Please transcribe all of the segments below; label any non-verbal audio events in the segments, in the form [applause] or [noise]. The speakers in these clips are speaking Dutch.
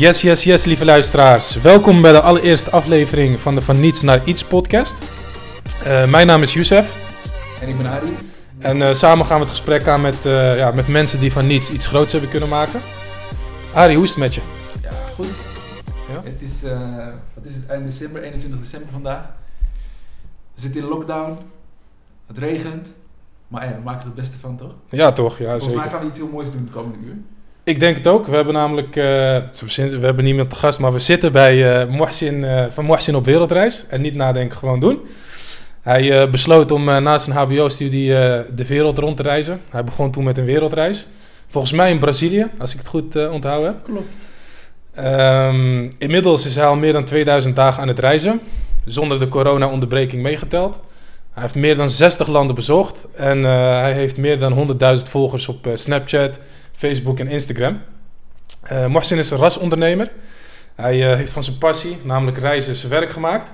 Yes, yes, yes, lieve luisteraars. Welkom bij de allereerste aflevering van de Van Niets naar Iets podcast. Uh, mijn naam is Youssef. En ik ben Ari. En uh, samen gaan we het gesprek aan met, uh, ja, met mensen die van niets iets groots hebben kunnen maken. Ari, hoe is het met je? Ja, goed. Ja? Het is, wat is het, eind december, 21 december vandaag. We zitten in lockdown. Het regent. Maar ja, we maken er het beste van, toch? Ja, toch? Ja, Volgens zeker. mij gaan we iets heel moois doen de komende uur. Ik denk het ook. We hebben namelijk, uh, we hebben niemand te gast, maar we zitten bij uh, Mohsin, uh, van Mohsin op wereldreis. En niet nadenken, gewoon doen. Hij besloot om na zijn hbo-studie de wereld rond te reizen. Hij begon toen met een wereldreis. Volgens mij in Brazilië, als ik het goed onthouden heb. Klopt. Um, inmiddels is hij al meer dan 2000 dagen aan het reizen. Zonder de corona-onderbreking meegeteld. Hij heeft meer dan 60 landen bezocht. En hij heeft meer dan 100.000 volgers op Snapchat, Facebook en Instagram. Uh, Mohsin is een rasondernemer. Hij uh, heeft van zijn passie, namelijk reizen, zijn werk gemaakt.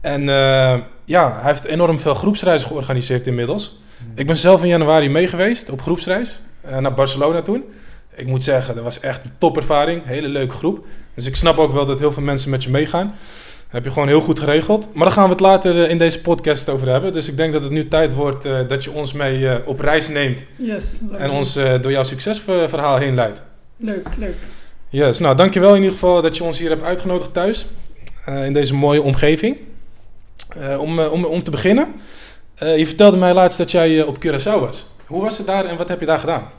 En uh, ja, hij heeft enorm veel groepsreizen georganiseerd inmiddels. Mm. Ik ben zelf in januari mee geweest op groepsreis naar Barcelona toen. Ik moet zeggen, dat was echt een topervaring. Hele leuke groep. Dus ik snap ook wel dat heel veel mensen met je meegaan. Heb je gewoon heel goed geregeld. Maar daar gaan we het later in deze podcast over hebben. Dus ik denk dat het nu tijd wordt uh, dat je ons mee uh, op reis neemt. Yes. En ons uh, door jouw succesverhaal heen leidt. Leuk, leuk. Yes, nou dankjewel in ieder geval dat je ons hier hebt uitgenodigd thuis. in deze mooie omgeving. om, om, om te beginnen. je vertelde mij laatst dat jij op Curaçao was. Hoe was het daar en wat heb je daar gedaan?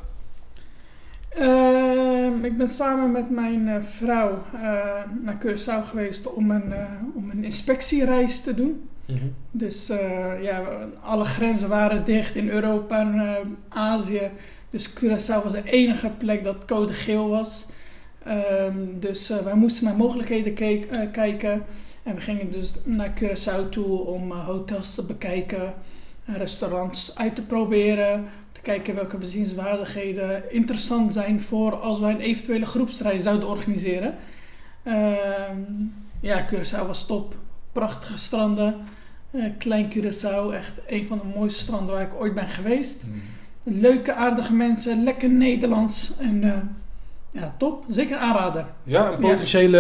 Uh, ik ben samen met mijn uh, vrouw uh, naar Curaçao geweest om een, om een inspectiereis te doen. Mm -hmm. Dus ja, alle grenzen waren dicht in Europa en Azië. Dus Curaçao was de enige plek dat code geel was. Um, dus wij moesten naar mogelijkheden kijken. En we gingen dus naar Curaçao toe om hotels te bekijken, restaurants uit te proberen, kijken welke bezienswaardigheden interessant zijn voor als wij een eventuele groepsreis zouden organiseren. Uh, ja, Curaçao was top. Prachtige stranden. Uh, klein Curaçao, echt een van de mooiste stranden waar ik ooit ben geweest. Mm. Leuke, aardige mensen, lekker Nederlands. En uh, ja, top. Zeker aanrader. Ja, een potentiële,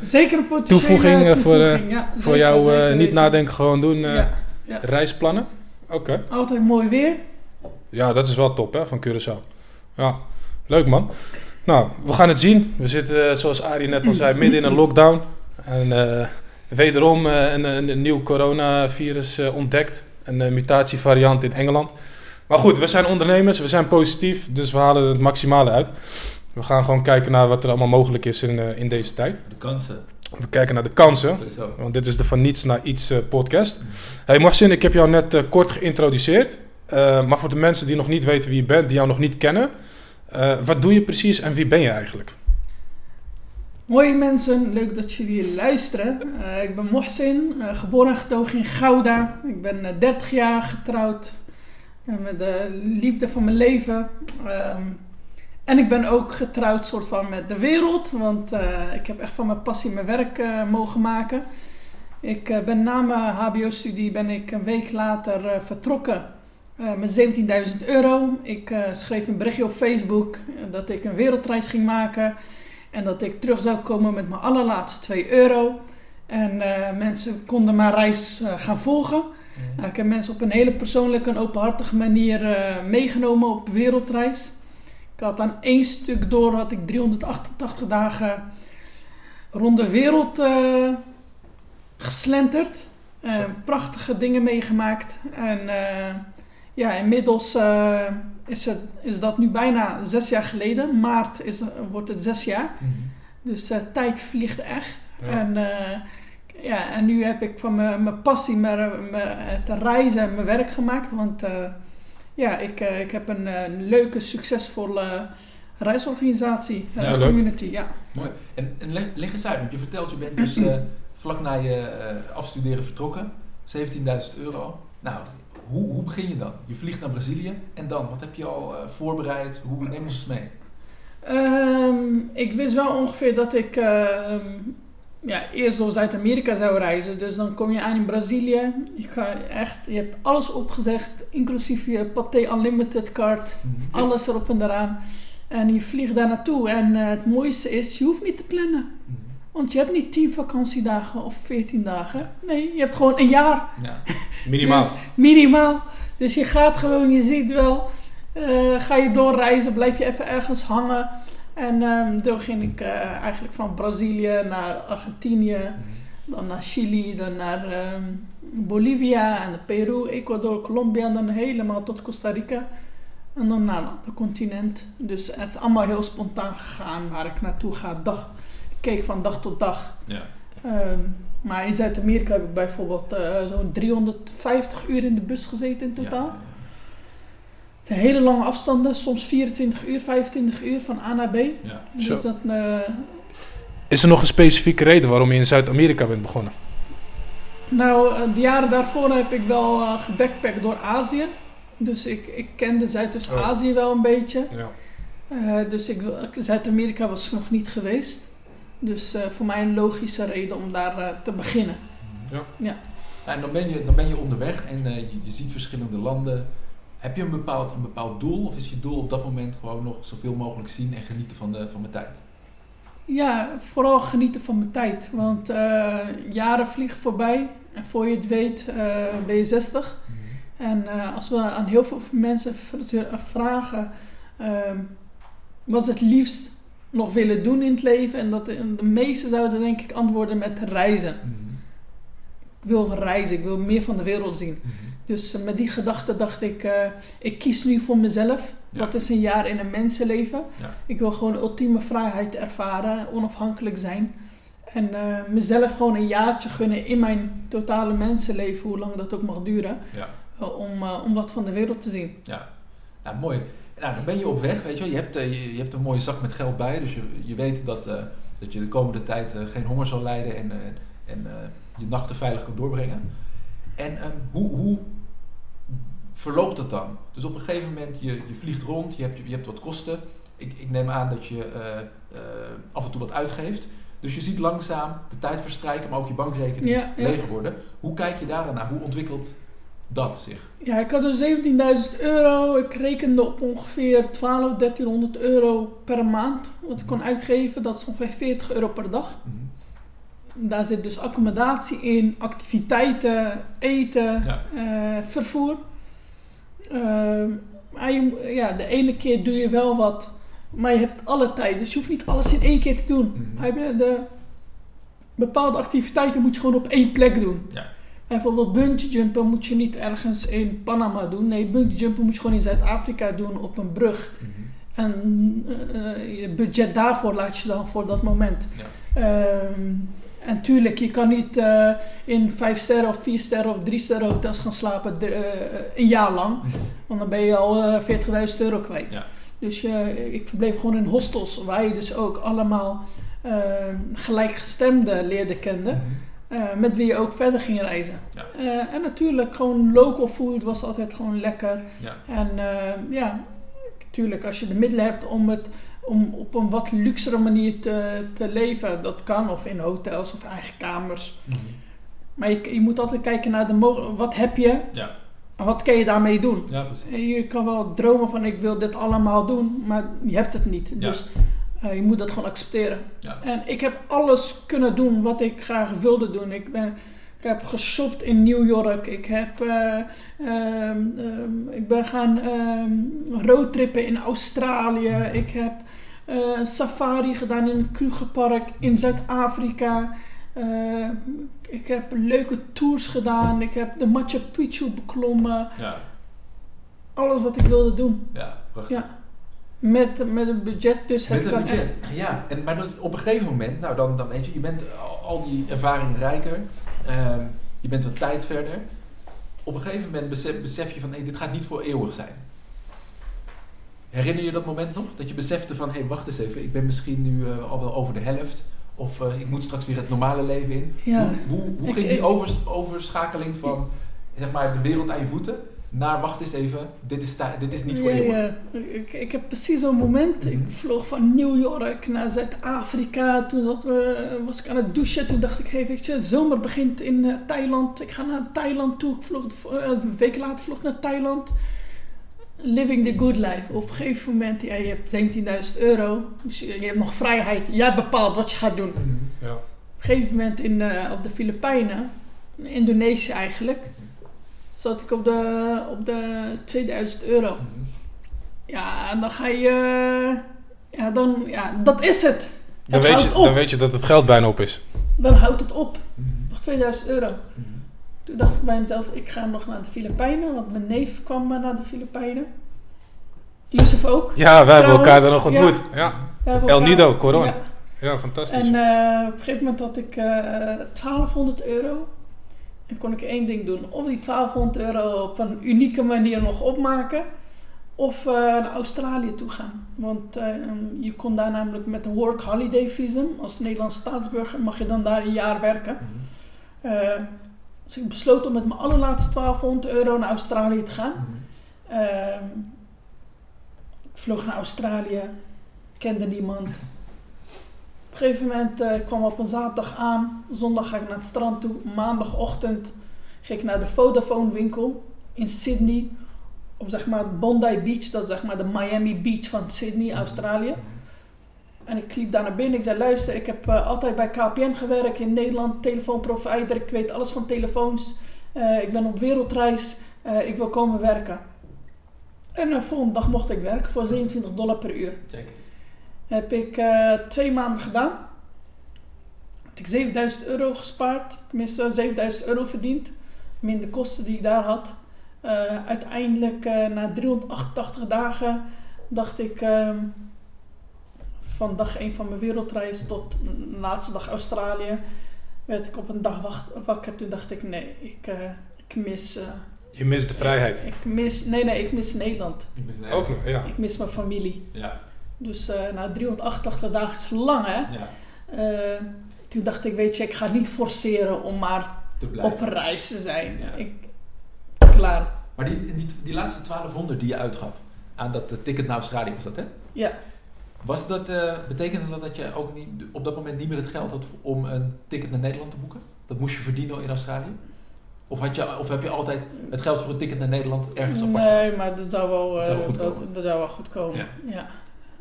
ja. Zeker een potentiële toevoeging, toevoeging voor, ja, voor jou niet nadenken, gewoon doen. Ja, reisplannen. Oké. Okay. Altijd mooi weer. Ja, dat is wel top hè, van Curaçao. Ja, leuk man. Nou, we gaan het zien. We zitten, zoals Arie net al zei, midden in een lockdown. En uh, wederom uh, een, een, een, nieuw coronavirus uh, ontdekt. Een mutatievariant in Engeland. Maar goed, we zijn ondernemers, we zijn positief, dus we halen het maximale uit. We gaan gewoon kijken naar wat er allemaal mogelijk is in, in deze tijd. De kansen. We kijken naar de kansen, want dit is de Van Niets naar Iets podcast. Hey Marcin, ik heb jou net kort geïntroduceerd. Uh, maar voor de mensen die nog niet weten wie je bent, die jou nog niet kennen, uh, wat doe je precies en wie ben je eigenlijk? Hoi mensen, leuk dat jullie luisteren. Uh, ik ben Mohsin, geboren en getogen in Gouda. Ik ben 30 jaar getrouwd met de liefde van mijn leven. Um, en ik ben ook getrouwd soort van met de wereld, want ik heb echt van mijn passie mijn werk mogen maken. Ik ben na mijn hbo-studie ben ik een week later vertrokken uh, met 17.000 euro. Ik uh, schreef een berichtje op Facebook dat ik een wereldreis ging maken. En dat ik terug zou komen met mijn allerlaatste 2 euro. En uh, mensen konden mijn reis gaan volgen. Mm. Nou, ik heb mensen op een hele persoonlijke en openhartige manier meegenomen op wereldreis. Ik had aan één stuk door, had ik 388 dagen rond de wereld geslenterd. prachtige dingen meegemaakt. En ja, inmiddels uh, is, het, is dat nu bijna zes jaar geleden. Maart is, wordt het zes jaar. Mm -hmm. Dus uh, tijd vliegt echt. Ja. En, uh, ja, en nu heb ik van mijn passie mijn, te reizen en mijn werk gemaakt. Want ja, ik, ik heb een leuke, succesvolle reisorganisatie, ja, reiscommunity. Ja. Mooi. En, en leg, leg eens uit, want je vertelt, je bent dus [clears throat] vlak na je afstuderen vertrokken. 17.000 euro. Nou, hoe, hoe begin je dan? Je vliegt naar Brazilië en dan? Wat heb je al uh, voorbereid? Hoe neem ons mee? Um, ik wist wel ongeveer dat ik uh, ja, eerst door Zuid-Amerika zou reizen. Dus dan kom je aan in Brazilië. Je, ga echt, je hebt alles opgezegd, inclusief je Pathé Unlimited card. -hmm. Alles erop en eraan. En je vliegt daar naartoe. En eh, het mooiste is, je hoeft niet te plannen. Mhm. Want je hebt niet 10 vakantiedagen of 14 dagen. Nee, je hebt gewoon een jaar Ja. Minimaal. [laughs] minimaal. Dus je gaat gewoon, je ziet wel. eh, ga je doorreizen, blijf je even ergens hangen. En ehm toen ging ik eh, eigenlijk van Brazilië naar Argentinië. Mhm. Dan naar Chili, dan naar ehm, Bolivia en Peru, Ecuador, Colombia en dan helemaal tot Costa Rica. En dan naar een ander continent. Dus het is allemaal heel spontaan gegaan waar ik naartoe ga. Dag, keek van dag tot dag. Ja. Ehm, maar in Zuid-Amerika heb ik bijvoorbeeld eh, zo'n 350 uur in de bus gezeten in totaal. Ja, Het zijn hele lange afstanden, soms 24 uur, 25 uur van A naar B. Dus Zo. dat, eh, Is er nog een specifieke reden waarom je in Zuid-Amerika bent begonnen? Nou, eh, de jaren daarvoor heb ik wel eh gebackpackt door Azië. Dus ik, ik kende Zuidoost-Azië wel een beetje. Ja. Eh, dus ik, Zuid-Amerika was ik nog niet geweest. Dus eh, voor mij een logische reden om daar eh, te beginnen. Ja. Ja. En dan ben je, dan ben je onderweg en eh, je, je ziet verschillende landen. Heb je een bepaald, een bepaald doel of is je doel op dat moment gewoon nog zoveel mogelijk zien en genieten van de, van mijn tijd? Ja, vooral genieten van mijn tijd. Want jaren vliegen voorbij. En voor je het weet ben je 60. En eh, als we aan heel veel mensen vragen ehm, wat ze het liefst nog willen doen in het leven, en dat de, de meesten zouden denk ik antwoorden met reizen. Mhm. Ik wil reizen, ik wil meer van de wereld zien. Mhm. Dus eh, met die gedachte dacht ik, eh, ik kies nu voor mezelf. Ja. Wat is een jaar in een mensenleven? Ja. Ik wil gewoon ultieme vrijheid ervaren, onafhankelijk zijn. En eh, mezelf gewoon een jaartje gunnen in mijn totale mensenleven, hoe lang dat ook mag duren. Ja. om, om wat van de wereld te zien. Ja, nou, mooi. Nou, dan ben je op weg, weet je wel. Je hebt, eh, je, je hebt een mooie zak met geld bij, dus je, je weet dat, eh, dat je de komende tijd eh, geen honger zal lijden en, en je nachten veilig kan doorbrengen. En ehm, hoe, hoe verloopt dat dan? Dus op een gegeven moment, je, je vliegt rond, je hebt, je hebt wat kosten. Ik, ik neem aan dat je af en toe wat uitgeeft. Dus je ziet langzaam de tijd verstrijken, maar ook je bankrekening Ja, ja. leger worden. Hoe kijk je daar dan naar? Hoe ontwikkelt dat zich? Ja, ik had dus 17.000 euro. Ik rekende op ongeveer 12, 1300 euro per maand wat ik kon uitgeven. Dat is ongeveer 40 euro per dag. Mhm. Daar zit dus accommodatie in, activiteiten, eten, Ja. eh, vervoer. Ehm, maar je- ja, de ene keer doe je wel wat, maar je hebt alle tijd. Dus je hoeft niet alles in één keer te doen. Mhm. De bepaalde activiteiten moet je gewoon op één plek doen. Ja. Bijvoorbeeld bungee jumpen moet je niet ergens in Panama doen. Nee, bungee jumpen moet je gewoon in Zuid-Afrika doen op een brug. Mhm. En eh, je budget daarvoor laat je dan voor dat moment. Ja. Ehm, en tuurlijk, je kan niet eh, in 5 sterren of 4 sterren of 3 sterren hotels gaan slapen eh, een jaar lang. Mhm. Want dan ben je al eh 40.000 euro kwijt. Ja. Dus ik verbleef gewoon in hostels waar je dus ook allemaal eh, gelijkgestemden leerde kennen. Mhm. Eh, met wie je ook verder ging reizen. Ja. Eh, en natuurlijk gewoon local food was altijd gewoon lekker. Ja. En eh, ja, natuurlijk als je de middelen hebt om, het, om op een wat luxere manier te, te leven, dat kan. Of in hotels of eigen kamers. Mhm. Maar je, je moet altijd kijken naar de mogelijkheden. Wat heb je Ja. en wat kan je daarmee doen? Ja, precies. Je kan wel dromen van ik wil dit allemaal doen, maar je hebt het niet. Dus eh, je moet dat gewoon accepteren. Ja. En ik heb alles kunnen doen wat ik graag wilde doen. Ik, ben, ik heb geshopt in New York. Ik, heb, eh, ehm, ehm, ik ben gaan ehm, roadtrippen in Australië. Ik heb eh, een safari gedaan in een Krugerpark in Zuid-Afrika. Ik heb leuke tours gedaan. Ik heb de Machu Picchu beklommen. Ja. Alles wat ik wilde doen. Ja, prachtig. Ja. Met, met een budget, dus Met het kan budget. echt. Ja, en, maar op een gegeven moment, nou dan, dan weet je, je bent al, die ervaringen rijker. Ehm, je bent wat tijd verder. Op een gegeven moment besef, besef je van, hé, dit gaat niet voor eeuwig zijn. Herinner je dat moment nog? Dat je besefte van, hé, wacht eens even, ik ben misschien nu eh, al wel over de helft. Of eh, ik moet straks weer het normale leven in. Ja. Hoe, hoe, ging die overs- overschakeling van, zeg maar, de wereld aan je voeten naar, wacht eens even, dit is, dit is niet voor Ja, eeuwig. ja. Ik, ik heb precies zo'n moment. Mhm. Ik vloog van New York naar Zuid-Afrika. Toen zat, eh, was ik aan het douchen. Toen dacht ik, hey, weet je, zomer begint in eh, Thailand. Ik ga naar Thailand toe. Ik vloog, eh, een week later vloog ik naar Thailand. living the good life. Op een gegeven moment, ja, je hebt 17.000 euro. Dus je, je hebt nog vrijheid. Jij bepaalt wat je gaat doen. Op Ja. een gegeven moment in, eh, op de Filipijnen, in Indonesië eigenlijk, zat ik op de, op de 2000 euro. Ja, en dan ga je. Ja, dan, ja, dat is het. Dan, Het weet houdt je, op. dan weet je dat het geld bijna op is. Dan houdt het op. Nog 2000 euro. Toen dacht ik bij mezelf, ik ga nog naar de Filipijnen, want mijn neef kwam naar de Filipijnen. Yusuf ook. Ja, wij hebben elkaar daar nog ontmoet. Ja, El Nido, Coron. Ja. ja fantastisch. En eh, op een gegeven moment had ik eh 1200 euro. Kon ik één ding doen. Of die 1200 euro op een unieke manier nog opmaken. Of eh, naar Australië toe gaan. Want eh, je kon daar namelijk met een work holiday visum. Als Nederlands staatsburger mag je dan daar een jaar werken. Eh, dus ik besloot om met mijn allerlaatste 1200 euro naar Australië te gaan. Ehm, ik vloog naar Australië, kende niemand. Op een gegeven moment eh, ik kwam op een zaterdag aan, zondag ga ik naar het strand toe, maandagochtend ging ik naar de Vodafone winkel in Sydney, op zeg maar Bondi Beach, dat is zeg maar de Miami Beach van Sydney, Australië. En ik liep daar naar binnen. Ik zei: Luister, ik heb eh, altijd bij KPN gewerkt in Nederland, telefoonprovider. Ik weet alles van telefoons. Eh, ik ben op wereldreis. Ik wil komen werken. En de volgende dag mocht ik werken voor 27 dollar per uur. Check it. Heb ik eh, twee maanden gedaan. Heb ik 7000 euro gespaard. Tenminste, 7000 euro verdiend. Min de kosten die ik daar had. Eh, uiteindelijk, eh, na 388 dagen, dacht ik... ehm, van dag 1 van mijn wereldreis tot de laatste dag Australië... werd ik op een dag wacht, wakker. Toen dacht ik, nee, ik, eh, ik mis... eh, Je mist de vrijheid. ik mis, nee, nee, ik mis Nederland. Ik ben snel. Ook nog, ja. Ik mis mijn familie. Ja. Dus eh, na 388 dagen is lang, hè? ja. Eh, toen dacht ik, weet je, ik ga niet forceren om maar op reis te zijn. Ja. Ik, klaar. Maar die, die, die laatste 1200 die je uitgaf aan dat eh, ticket naar Australië was dat, hè? Ja. Was dat, betekende dat dat je ook niet, op dat moment niet meer het geld had om een ticket naar Nederland te boeken? Dat moest je verdienen in Australië? Of, had je, of heb je altijd het geld voor een ticket naar Nederland ergens apart? Nee, maar dat zou wel, Dat zou wel goed dat, komen. dat zou wel goed komen. Ja. Ja.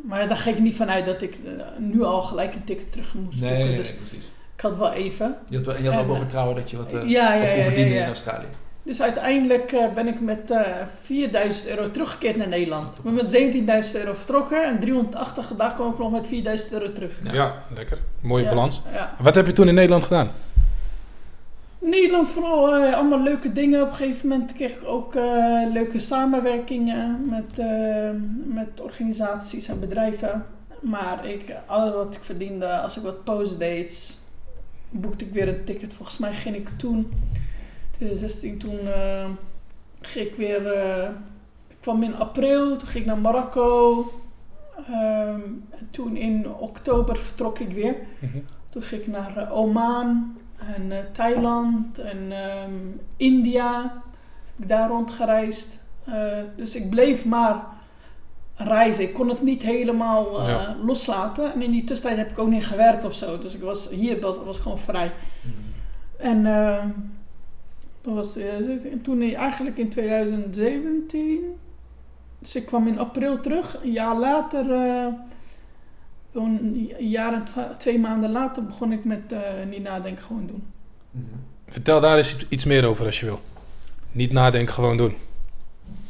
Maar daar ga ik niet vanuit dat ik eh, nu al gelijk een ticket terug moest Nee, boeken. nee, dus nee, precies. ik had wel even. Je had, wel- en je had ook wel vertrouwen dat je wat, eh, ja, ja, wat kon verdienen ja, ja. in Australië. Dus uiteindelijk eh, ben ik met eh 4000 euro teruggekeerd naar Nederland. Ik ben met 17.000 euro vertrokken en 380 dagen kwam ik nog met 4000 euro terug. Ja. Ja, lekker. Mooie Ja, balans. Ja. Wat heb je toen in Nederland gedaan? Nederland vooral eh, allemaal leuke dingen. Op een gegeven moment kreeg ik ook eh, leuke samenwerkingen met, eh, met organisaties en bedrijven. Maar ik, alles wat ik verdiende, als ik wat postdates, boekte ik weer een ticket. Volgens mij ging ik toen, 2016, toen ging ik weer, ik kwam in april, toen ging ik naar Marokko. Ehm, en toen in oktober vertrok ik weer. Mhm. Toen ging ik naar Oman en eh, Thailand en ehm, India. Heb ik daar rondgereisd. Eh, dus ik bleef maar reizen. Ik kon het niet helemaal eh, Ja. loslaten. En in die tussentijd heb ik ook niet gewerkt of zo. Dus ik was hier was, was gewoon vrij. En eh, dat was, en toen eigenlijk in 2017. Dus ik kwam in april terug. Een jaar later, een jaar en twee maanden later, begon ik met eh, niet nadenken, gewoon doen. Mhm. Vertel daar eens iets- meer over als je wil. Niet nadenken, gewoon doen.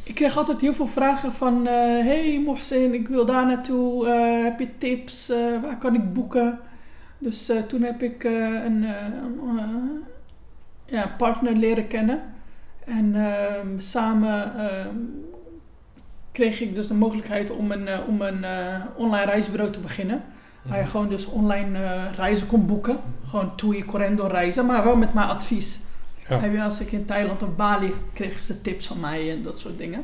Ik kreeg altijd heel veel vragen van... eh, hey Mohsen, ik wil daar naartoe. eh, heb je tips? Eh, waar kan ik boeken? Dus eh, toen heb ik eh, een, ja, partner leren kennen. En ehm, samen ehm, kreeg ik dus de mogelijkheid om een, eh, om een eh, online reisbureau te beginnen. Waar je gewoon dus online eh, reizen kon boeken. Gewoon TUI, Correndo reizen, maar wel met mijn advies. Ja. Heb je, als ik in Thailand of Bali kregen ze tips van mij en dat soort dingen.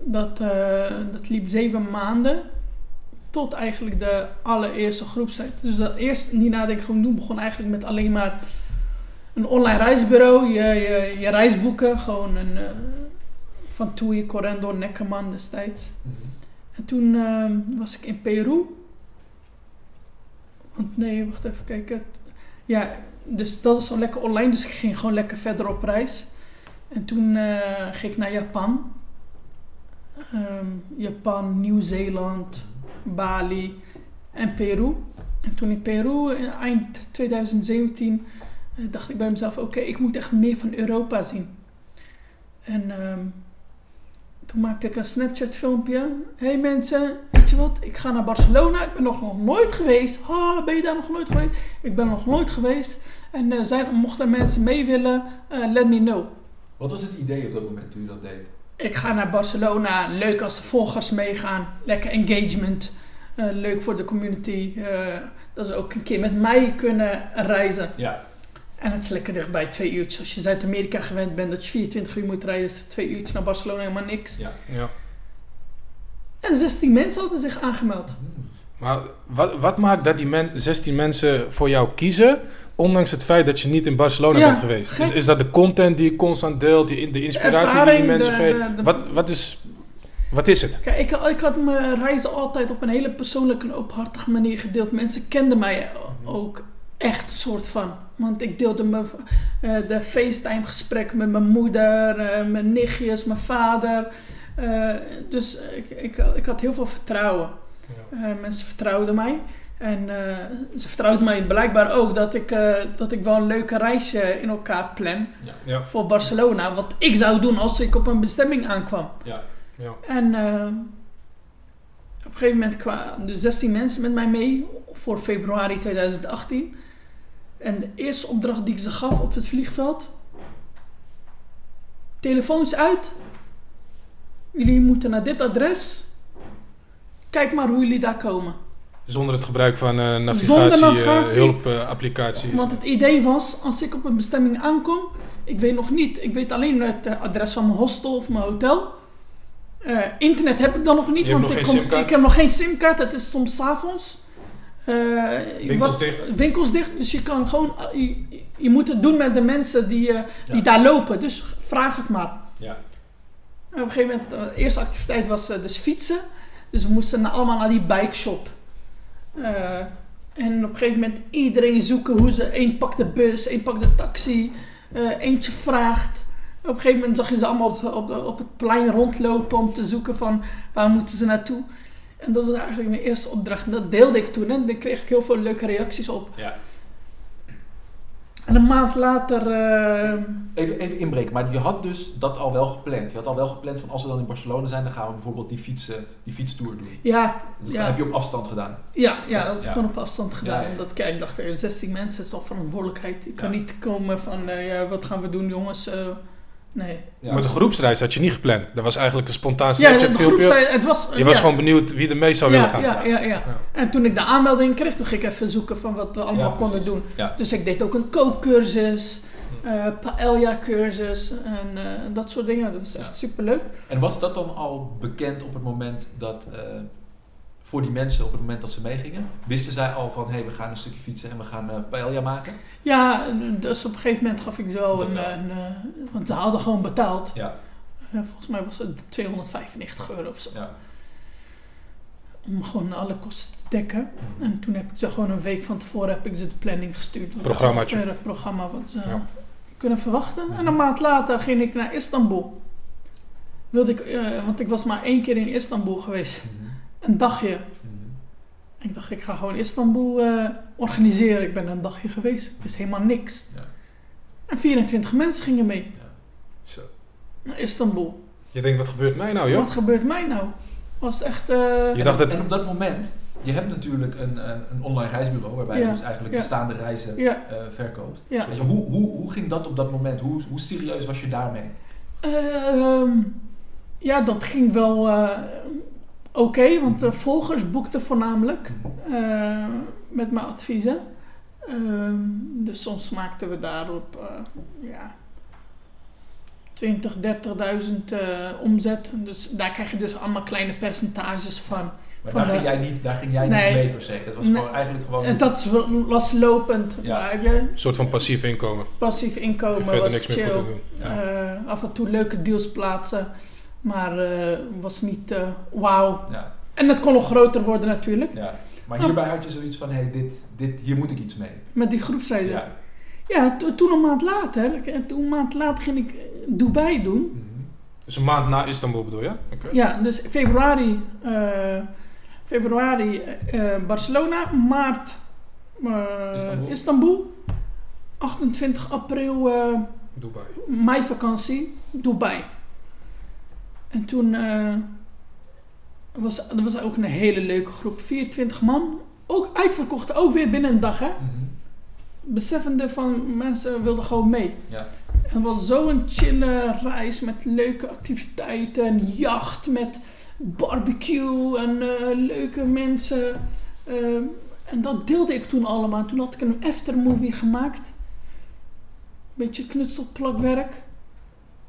Dat, dat liep zeven maanden tot eigenlijk de allereerste groepstijd. Dus dat eerst niet nadenken gewoon doen begon eigenlijk met alleen maar een online reisbureau. Je, je, je reis boeken, gewoon een, van TUI, Correndo, Neckerman destijds. Mhm. En toen ehm, was ik in Peru. Want nee, wacht even kijken. Ja, dus dat was zo lekker online. Dus ik ging gewoon lekker verder op reis. En toen eh, ging ik naar Japan. ehm, Japan, Nieuw-Zeeland, Bali en Peru. En toen in Peru, in eind 2017, eh, dacht ik bij mezelf: oké, ik moet echt meer van Europa zien. En ehm, toen maakte ik een Snapchat-filmpje. hey mensen, weet je wat? Ik ga naar Barcelona. Ik ben nog, nooit geweest. Ha, ben je daar nog nooit geweest? Ik ben nog nooit geweest. En eh, zijn, mochten mensen mee willen, eh, let me know. Wat was het idee op dat moment toen je dat deed? Ik ga naar Barcelona. Leuk als de volgers meegaan. Lekker engagement. Eh, leuk voor de community. dat ze ook een keer met mij kunnen reizen. Ja. En het is lekker dichtbij, twee uurtjes. Als je Zuid-Amerika gewend bent dat je 24 uur moet reizen, is twee uurtjes naar Barcelona helemaal niks. ja. Ja. En 16 mensen hadden zich aangemeld. Maar wat, wat maakt dat die men, 16 mensen voor jou kiezen, ondanks het feit dat je niet in Barcelona Ja, bent geweest? gek. Is, is dat de content die je constant deelt, die, de inspiratie die ervaring, je mensen geeft? Wat, wat, is, wat is het? Kijk, ik, ik had mijn reizen altijd op een hele persoonlijke en openhartige manier gedeeld. Mensen kenden mij ook echt soort van. Want ik deelde me, eh, de FaceTime gesprek met mijn moeder, eh, mijn nichtjes, mijn vader. Eh, dus ik, ik, ik had heel veel vertrouwen. Eh, mensen vertrouwden mij. En eh, ze vertrouwden mij blijkbaar ook dat ik, eh, dat ik wel een leuke reisje in elkaar plan Ja. voor Barcelona. Wat ik zou doen als ik op een bestemming aankwam. Ja. Ja. En eh, op een gegeven moment kwamen er 16 mensen met mij mee voor februari 2018. En de eerste opdracht die ik ze gaf op het vliegveld: telefoons uit. Jullie moeten naar dit adres. Kijk maar hoe jullie daar komen. Zonder het gebruik van eh, navigatie, Zonder eh, navigatie. hulpapplicaties. Want het idee was, als ik op een bestemming aankom, ik weet nog niet, ik weet alleen het eh, adres van mijn hostel of mijn hotel. Eh, internet heb ik dan nog niet, Je want nog ik, kom- ik heb nog geen simkaart. Het is soms 's avonds. Eh, Winkels wat- dicht. Winkels dicht, dus je kan gewoon, eh, je, je moet het doen met de mensen die, eh, die daar lopen. Dus vraag het maar. Ja. En op een gegeven moment, de eerste activiteit was eh, dus fietsen. Dus we moesten allemaal naar die bike shop. Eh, en op een gegeven moment iedereen zoeken hoe ze... Eén pakt de bus, één pakt de taxi, eh, eentje vraagt. Op een gegeven moment zag je ze allemaal op, op, op het plein rondlopen om te zoeken van waar moeten ze naartoe. En dat was eigenlijk mijn eerste opdracht. En dat deelde ik toen en daar kreeg ik heel veel leuke reacties op. ja. En een maand later... eh, Even, even inbreken, maar je had dus dat al wel gepland. Je had al wel gepland van als we dan in Barcelona zijn, dan gaan we bijvoorbeeld die, fietsen, die fietstour doen. ja, Dus Ja. dat heb je op afstand gedaan. Ja, ja, dat heb ik gewoon op afstand gedaan. Ja, ja. Omdat kijk, ik dacht, er 16 mensen is toch verantwoordelijkheid. Ik kan niet komen van, eh, ja, wat gaan we doen jongens? Eh, nee. Ja. Maar de groepsreis had je niet gepland. Dat was eigenlijk een spontaan Ja, Snapchat filmpje. zei, het was... Je was ja, gewoon benieuwd wie er mee zou ja, willen gaan. Ja, ja, ja. En toen ik de aanmelding kreeg, toen ging ik even zoeken van wat we allemaal Ja, konden doen. Ja. Dus ik deed ook een kookcursus, eh paella cursus en eh, dat soort dingen. Dat was echt superleuk. En was dat dan al bekend op het moment dat, eh, voor die mensen, op het moment dat ze meegingen? Wisten zij al van, hé, hey, we gaan een stukje fietsen en we gaan eh paella maken? Ja, dus op een gegeven moment gaf ik ze wel Dat een... wel. een eh, want ze hadden gewoon betaald. Ja, Eh, volgens mij was het 295 euro of zo. ja. om gewoon alle kosten te dekken. En toen heb ik ze gewoon een week van tevoren heb ik ze de planning gestuurd. Wat Programmaatje. Het programma wat ze Ja. kunnen verwachten. En een maand later ging ik naar Istanbul. Wilde ik, eh, want ik was maar één keer in Istanbul geweest. Mhm. Een dagje. Mhm. En ik dacht, ik ga gewoon Istanbul eh, organiseren. Ik ben een dagje geweest. Ik wist helemaal niks. Ja. En 24 mensen gingen mee Zo. naar Istanbul. Je denkt, wat gebeurt mij nou, joh? Wat gebeurt mij nou? Was echt... eh, Je dacht en, dat- en op dat moment, je hebt natuurlijk een, een, een online reisbureau waarbij Ja, je dus eigenlijk ja. bestaande reizen ja, eh, verkoopt. je, hoe, hoe, hoe ging dat op dat moment? Hoe, hoe serieus was je daarmee? Ehm, ja, dat ging wel eh, oké, want de volgers boekten voornamelijk eh, met mijn adviezen. Ehm, dus soms maakten we daarop eh, ja, 20, 30.000 eh, omzet. Dus daar krijg je dus allemaal kleine percentages van. Maar Van daar, de- ging jij niet, daar ging jij Nee. niet mee per se. Dat was Nee. gewoon eigenlijk gewoon... En dat is wel loslopend. Ja. Waar je Een soort van passief inkomen. passief inkomen je verder was niks meer voor te doen. Ja. Eh, af en toe leuke deals plaatsen. Maar eh, was niet eh, wauw. ja, En het kon nog groter worden natuurlijk. ja. Maar hierbij had je zoiets van, hé, hey, dit, dit, hier moet ik iets mee. Met die groepsreizen. Ja, Ja. to- toen een maand later. En toen een maand later ging ik eh, Dubai doen. Mhm. Dus een maand na Istanbul bedoel je? Oké. Ja, dus februari, eh, februari eh, Barcelona, maart eh, Istanbul. Istanbul. 28 april eh, Dubai. meivakantie, Dubai. En toen eh, was dat was ook een hele leuke groep, 24 man. Ook uitverkocht, ook weer binnen een dag hè. Mhm. Beseffende van mensen wilden gewoon mee. Ja. En was zo'n chille reis met leuke activiteiten, een jacht met barbecue en eh, leuke mensen. Eh, en dat deelde ik toen allemaal. Toen had ik een aftermovie gemaakt. Beetje knutselplakwerk.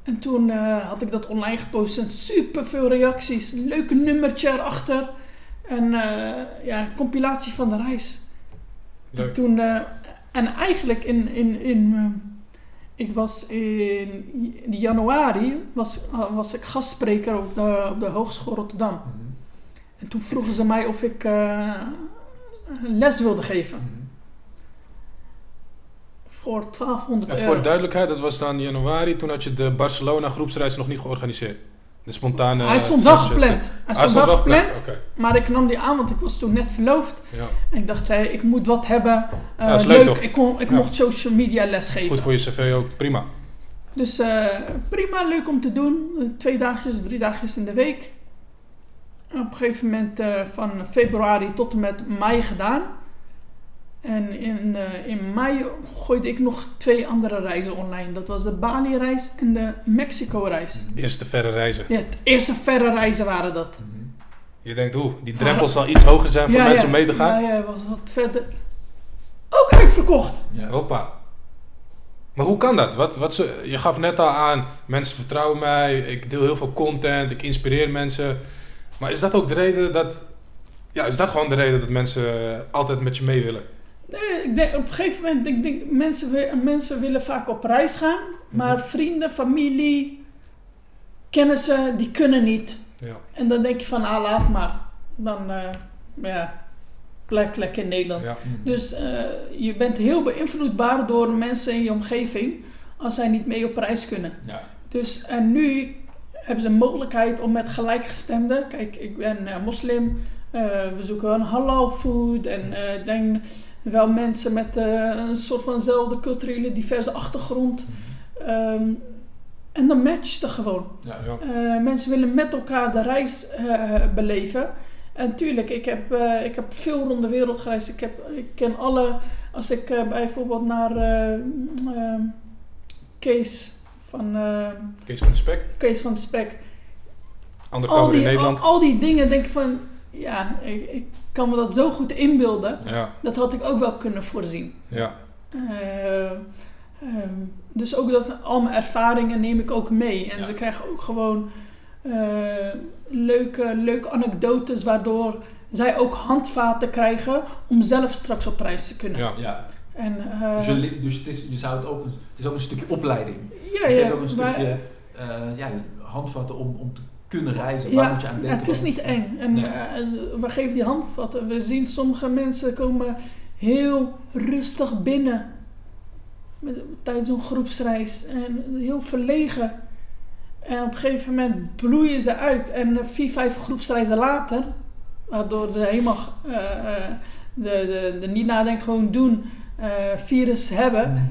En toen eh, had ik dat online gepost en super veel reacties. Leuke nummertje erachter. En eh, ja, compilatie van de reis. En Leuk. toen, eh, en eigenlijk in, in, in ik was in januari, was, was ik gastspreker op de, op de Hogeschool Rotterdam. Mhm. En toen vroegen ze mij of ik les wilde geven. Mhm. Voor 1200 En voor duidelijkheid, dat was dan januari. Toen had je de Barcelona groepsreis nog niet georganiseerd. De spontane... Hij stond wel gepland. Hij stond wel gepland, maar ik nam die aan, want ik was toen net verloofd. ja. En ik dacht, hey, ik moet wat hebben. Ja, is leuk? Ik, kon, ik Ja. mocht social media les geven. Goed voor je cv ook, prima. Dus eh, prima, leuk om te doen. Twee dagjes, drie dagjes in de week. Op een gegeven moment eh, van februari tot en met mei gedaan. En in, eh, in mei gooide ik nog twee andere reizen online. Dat was de Bali-reis en de Mexico-reis. Eerste verre reizen. Ja, het eerste verre reizen waren dat. Mhm. Je denkt, oeh, die drempel zal iets hoger zijn voor mensen om mee te gaan. Ja, ja, was wat verder. Ook uitverkocht. Ja. Hoppa. Maar hoe kan dat? Wat, wat ze, je gaf net al aan, mensen vertrouwen mij, ik deel heel veel content, ik inspireer mensen. Maar is dat ook de reden dat... Ja, is dat gewoon de reden dat mensen altijd met je mee willen? Nee, ik denk, op een gegeven moment denk ik, mensen, mensen willen vaak op reis gaan. Maar Mhm. vrienden, familie, kennissen, die kunnen niet. Ja. En dan denk je van, ah, laat maar. Dan, eh, ja, blijf lekker in Nederland. ja. Mhm. Dus eh, je bent heel beïnvloedbaar door mensen in je omgeving als zij niet mee op reis kunnen. Ja. Dus en nu hebben ze een mogelijkheid om met gelijkgestemden. Kijk, ik ben eh, moslim. we zoeken een halal food. En denk wel mensen met eh, een soort vanzelfde culturele diverse achtergrond. Ehm, en dan matcht het gewoon. Ja. Ja. Eh, mensen willen met elkaar de reis eh, beleven. En tuurlijk, ik heb, ik heb veel rond de wereld gereisd. Ik, heb, ik ken alle... Als ik bijvoorbeeld naar eh, ehm, Kees van... Kees van de Spek, Kees van de Spek. andere Al in die, al, Nederland. al die dingen denk ik van... Ja, ik, ik kan me dat zo goed inbeelden. Ja, Dat had ik ook wel kunnen voorzien. ja. Eh, ehm, dus ook dat, al mijn ervaringen neem ik ook mee. En Ja. ze krijgen ook gewoon eh, leuke, leuke anekdotes... waardoor zij ook handvaten krijgen... om zelf straks op reis te kunnen. ja. Ja. En, eh, Dus, je, li- dus het, is, je zou het, ook, een- het is ook een stukje opleiding. ja, je ja, ook een maar- stukje eh, ja, handvatten om, om te kunnen reizen. Waar Ja, moet je aan ja, denken? het is niet eng. En Nee. eh, we geven die handvatten. We zien sommige mensen komen heel rustig binnen. Met, tijdens zo'n groepsreis. En heel verlegen. En op een gegeven moment bloeien ze uit. En eh, vier, vijf groepsreizen later... Waardoor ze helemaal eh, de, de, de niet nadenken gewoon doen... virus hebben. Mhm.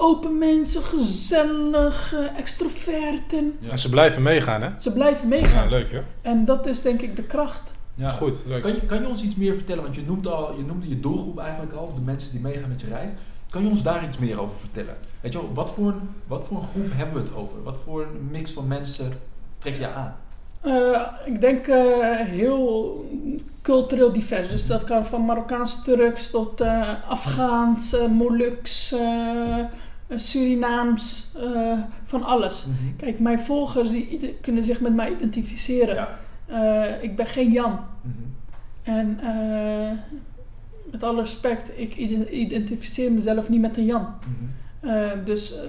Open mensen, gezellig, extroverten. Ja. En ze blijven meegaan, hè? Ze blijven meegaan. Ja, leuk, hè? En dat is denk ik de kracht. Ja. Goed, leuk. Kan je, kan je ons iets meer vertellen? Want je, noemt al, je noemde je doelgroep eigenlijk al, of de mensen die meegaan met je reis. Kan je ons daar iets meer over vertellen? Weet je wel, wat voor, een, wat voor een groep hebben we het over? Wat voor een mix van mensen trek je aan? Eh, ik denk eh, heel cultureel divers. Dus dat kan van Marokkaans Turks tot eh, Afghaans, Moluks, eh, Surinaams, eh, van alles. Kijk, mijn volgers die kunnen zich met mij identificeren. Ja. Eh, ik ben geen Jan. Mhm. En eh, met alle respect, ik ide- identificeer mezelf niet met een Jan. Mhm. Eh, dus, eh,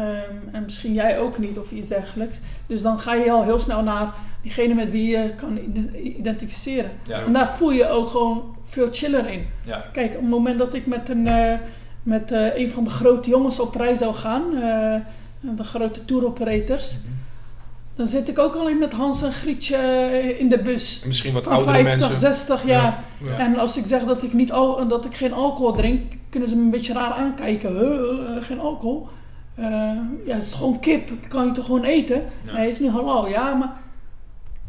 ehm, en misschien jij ook niet of iets dergelijks. Dus dan ga je al heel snel naar diegene met wie je kan ide- identificeren. Ja. En daar voel je ook gewoon veel chiller in. Ja. Kijk, op het moment dat ik met een, eh, met, eh, een van de grote jongens op reis zou gaan, eh, de grote tour operators. Mhm. Dan zit ik ook alleen met Hans en Grietje eh, in de bus. En Misschien wat Van oudere 50, mensen. 60 jaar. Ja. En als ik zeg dat ik, niet al, dat ik geen alcohol drink, kunnen ze me een beetje raar aankijken. Geen alcohol? Ja, het is gewoon kip. Dat kan je toch gewoon eten? Ja. Nee, het is nu halal. Ja, maar...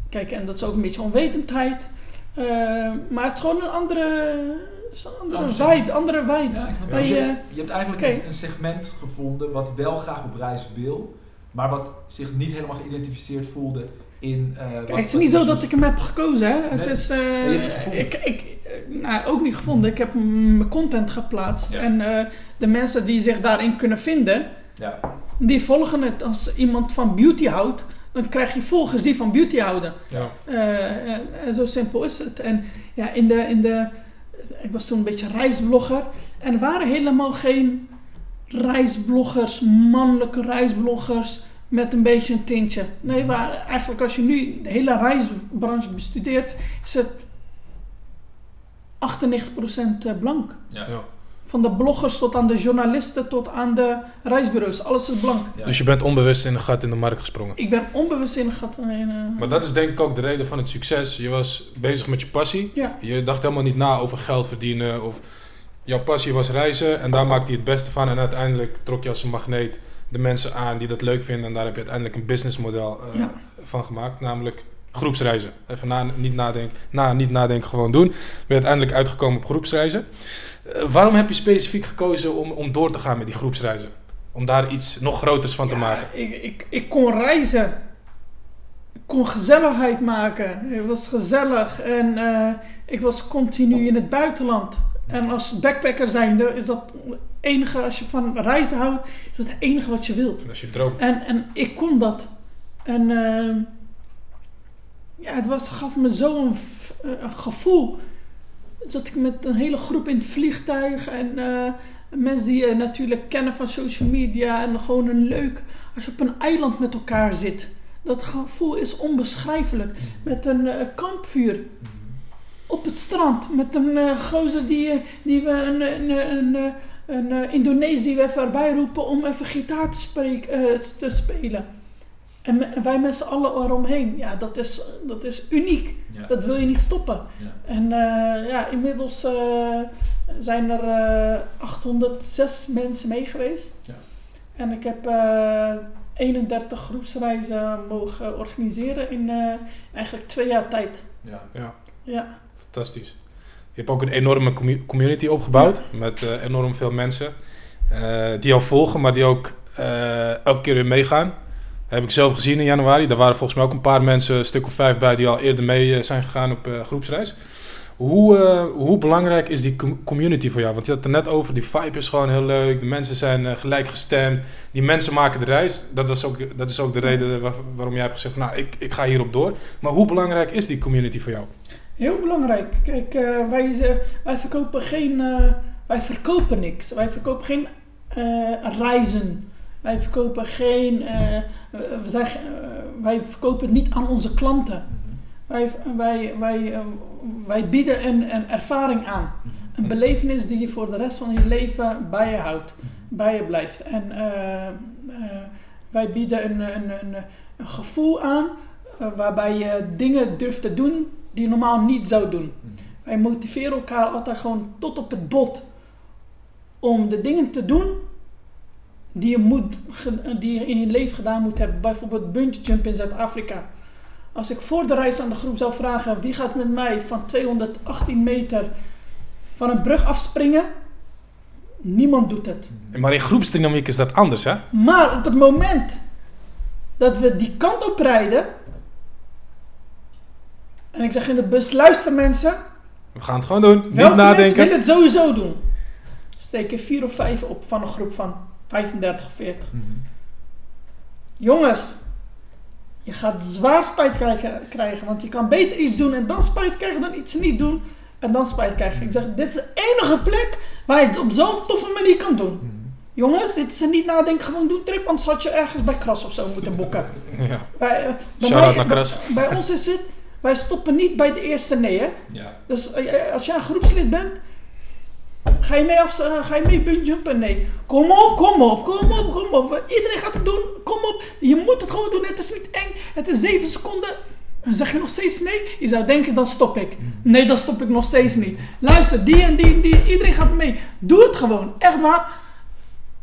Kijk, en dat is ook een beetje onwetendheid. Maar het is gewoon een andere, is een andere Andere vibe. Andere vibe. Ja, ik snap Bij, het. Dus je, eh, je hebt eigenlijk een, een segment gevonden wat wel graag op reis wil, maar wat zich niet helemaal geïdentificeerd voelde in. eh, wat- het is wat niet zo dus- dat ik hem heb gekozen. Hè? Het is, eh, je hebt het gevonden. ik, ik, eh, nou, ook niet gevonden. Ik heb mijn content geplaatst. Ja. En eh, de mensen die zich daarin kunnen vinden, Ja, die volgen het. Als iemand van beauty houdt, dan krijg je volgers die van beauty houden. Ja. Eh, en, en zo simpel is het. En ja, in de, in de, ik was toen een beetje reisblogger. En er waren helemaal geen reisbloggers, mannelijke reisbloggers met een beetje een tintje. Nee, waar, eigenlijk als je nu de hele reisbranche bestudeert, is het 98% blank. ja. Ja. Van de bloggers tot aan de journalisten tot aan de reisbureaus. Alles is blank. Ja. Dus je bent onbewust in een gat in de markt gesprongen. Ik ben onbewust in gat. in, eh, Maar dat is denk ik ook de reden van het succes. Je was bezig met je passie. Ja. Je dacht helemaal niet na over geld verdienen. Of jouw passie was reizen en daar maakte je het beste van. En uiteindelijk trok je als een magneet de mensen aan die dat leuk vinden. En daar heb je uiteindelijk een businessmodel eh, Ja. van gemaakt. Namelijk groepsreizen. Even na, niet, nadenken, na, niet nadenken, gewoon doen. Ben je uiteindelijk uitgekomen op groepsreizen. Eh, waarom heb je specifiek gekozen om, om door te gaan met die groepsreizen? Om daar iets nog groters van te maken. Ik, ik, ik kon reizen. Ik kon gezelligheid maken. Het was gezellig. En eh, ik was continu in het buitenland. En als backpacker zijnde is dat het enige, als je van reizen houdt, is dat het enige wat je wilt. Dat is je droom. En, en ik kon dat. En eh, ja, het was, gaf me zo'n een gevoel. Zat ik met een hele groep in het vliegtuig. En eh, mensen die je natuurlijk kennen van social media. En gewoon een leuk. Als je op een eiland met elkaar zit. Dat gevoel is onbeschrijfelijk. Met een eh, kampvuur op het strand. Met een eh gozer die, eh, die we een, een, een, een, eh, Indonesië even erbij roepen om even gitaar te, eh, te spelen. En, wij met z'n allen eromheen. Ja, dat is, dat is uniek. Ja. Dat wil je niet stoppen. Ja. En eh, ja, inmiddels eh, zijn er eh 806 mensen mee geweest. Ja. En ik heb eh 31 groepsreizen mogen organiseren in eh, eigenlijk twee jaar tijd. Ja. Ja. Ja. Fantastisch. Je hebt ook een enorme commu- community opgebouwd met eh, enorm veel mensen eh, die jou volgen, maar die ook eh, elke keer weer meegaan. Heb ik zelf gezien in januari. Daar waren volgens mij ook een paar mensen, een stuk of vijf bij, die al eerder mee eh, zijn gegaan op eh, groepsreis. Hoe, eh, hoe belangrijk is die com- community voor jou? Want je had het er net over, die vibe is gewoon heel leuk. De mensen zijn eh, gelijkgestemd. Die mensen maken de reis. Dat, was ook, dat is ook de reden waar- waarom jij hebt gezegd, van, nou, ik, ik ga hierop door. Maar hoe belangrijk is die community voor jou? Heel belangrijk. Kijk, wij, wij verkopen geen. wij verkopen niks. Wij verkopen geen reizen. Wij verkopen geen. eh, we zijn, eh, wij verkopen het niet aan onze klanten. Wij, wij, wij, eh, wij bieden een, een ervaring aan. Een belevenis die je voor de rest van je leven bij je houdt, bij je blijft. En wij bieden een, een, een, een gevoel aan waarbij je dingen durft te doen die je normaal niet zou doen. Wij motiveren elkaar altijd gewoon tot op het bot om de dingen te doen die je, moet, die je in je leven gedaan moet hebben. Bijvoorbeeld bungee jump in Zuid-Afrika. Als ik voor de reis aan de groep zou vragen wie gaat met mij van 218 meter van een brug afspringen, niemand doet het. Maar in groepsdynamiek is dat anders, hè? Maar op het moment dat we die kant op rijden, en ik zeg in de bus, luister mensen, We gaan het gewoon doen. Niet welke mensen nadenken. willen het sowieso doen? Steken vier of vijf op van een groep van 35 of 40. Jongens, je gaat zwaar spijt krijgen, krijgen, want je kan beter iets doen en dan spijt krijgen dan iets niet doen en dan spijt krijgen. Ik zeg, dit is de enige plek waar je het op zo'n toffe manier kan doen. Jongens, dit is een niet nadenken, gewoon doen trip, anders had je ergens bij Kras of zo moeten boeken. Ja. Bij, eh, bij, mij- naar Kras. bij, bij ons is het, wij stoppen niet bij de eerste nee hè. Ja. Dus eh, als jij een groepslid bent, Ga je mee, af, eh, ga je mee bunjumpen? Nee. Kom op, kom op, kom op, kom op. Iedereen gaat het doen. Kom op. Je moet het gewoon doen. Het is niet eng. Het is 7 seconden. En zeg je nog steeds nee? Je zou denken, dan stop ik. Nee, dan stop ik nog steeds niet. Luister, die en die en die. Iedereen gaat mee. Doe het gewoon. Echt waar.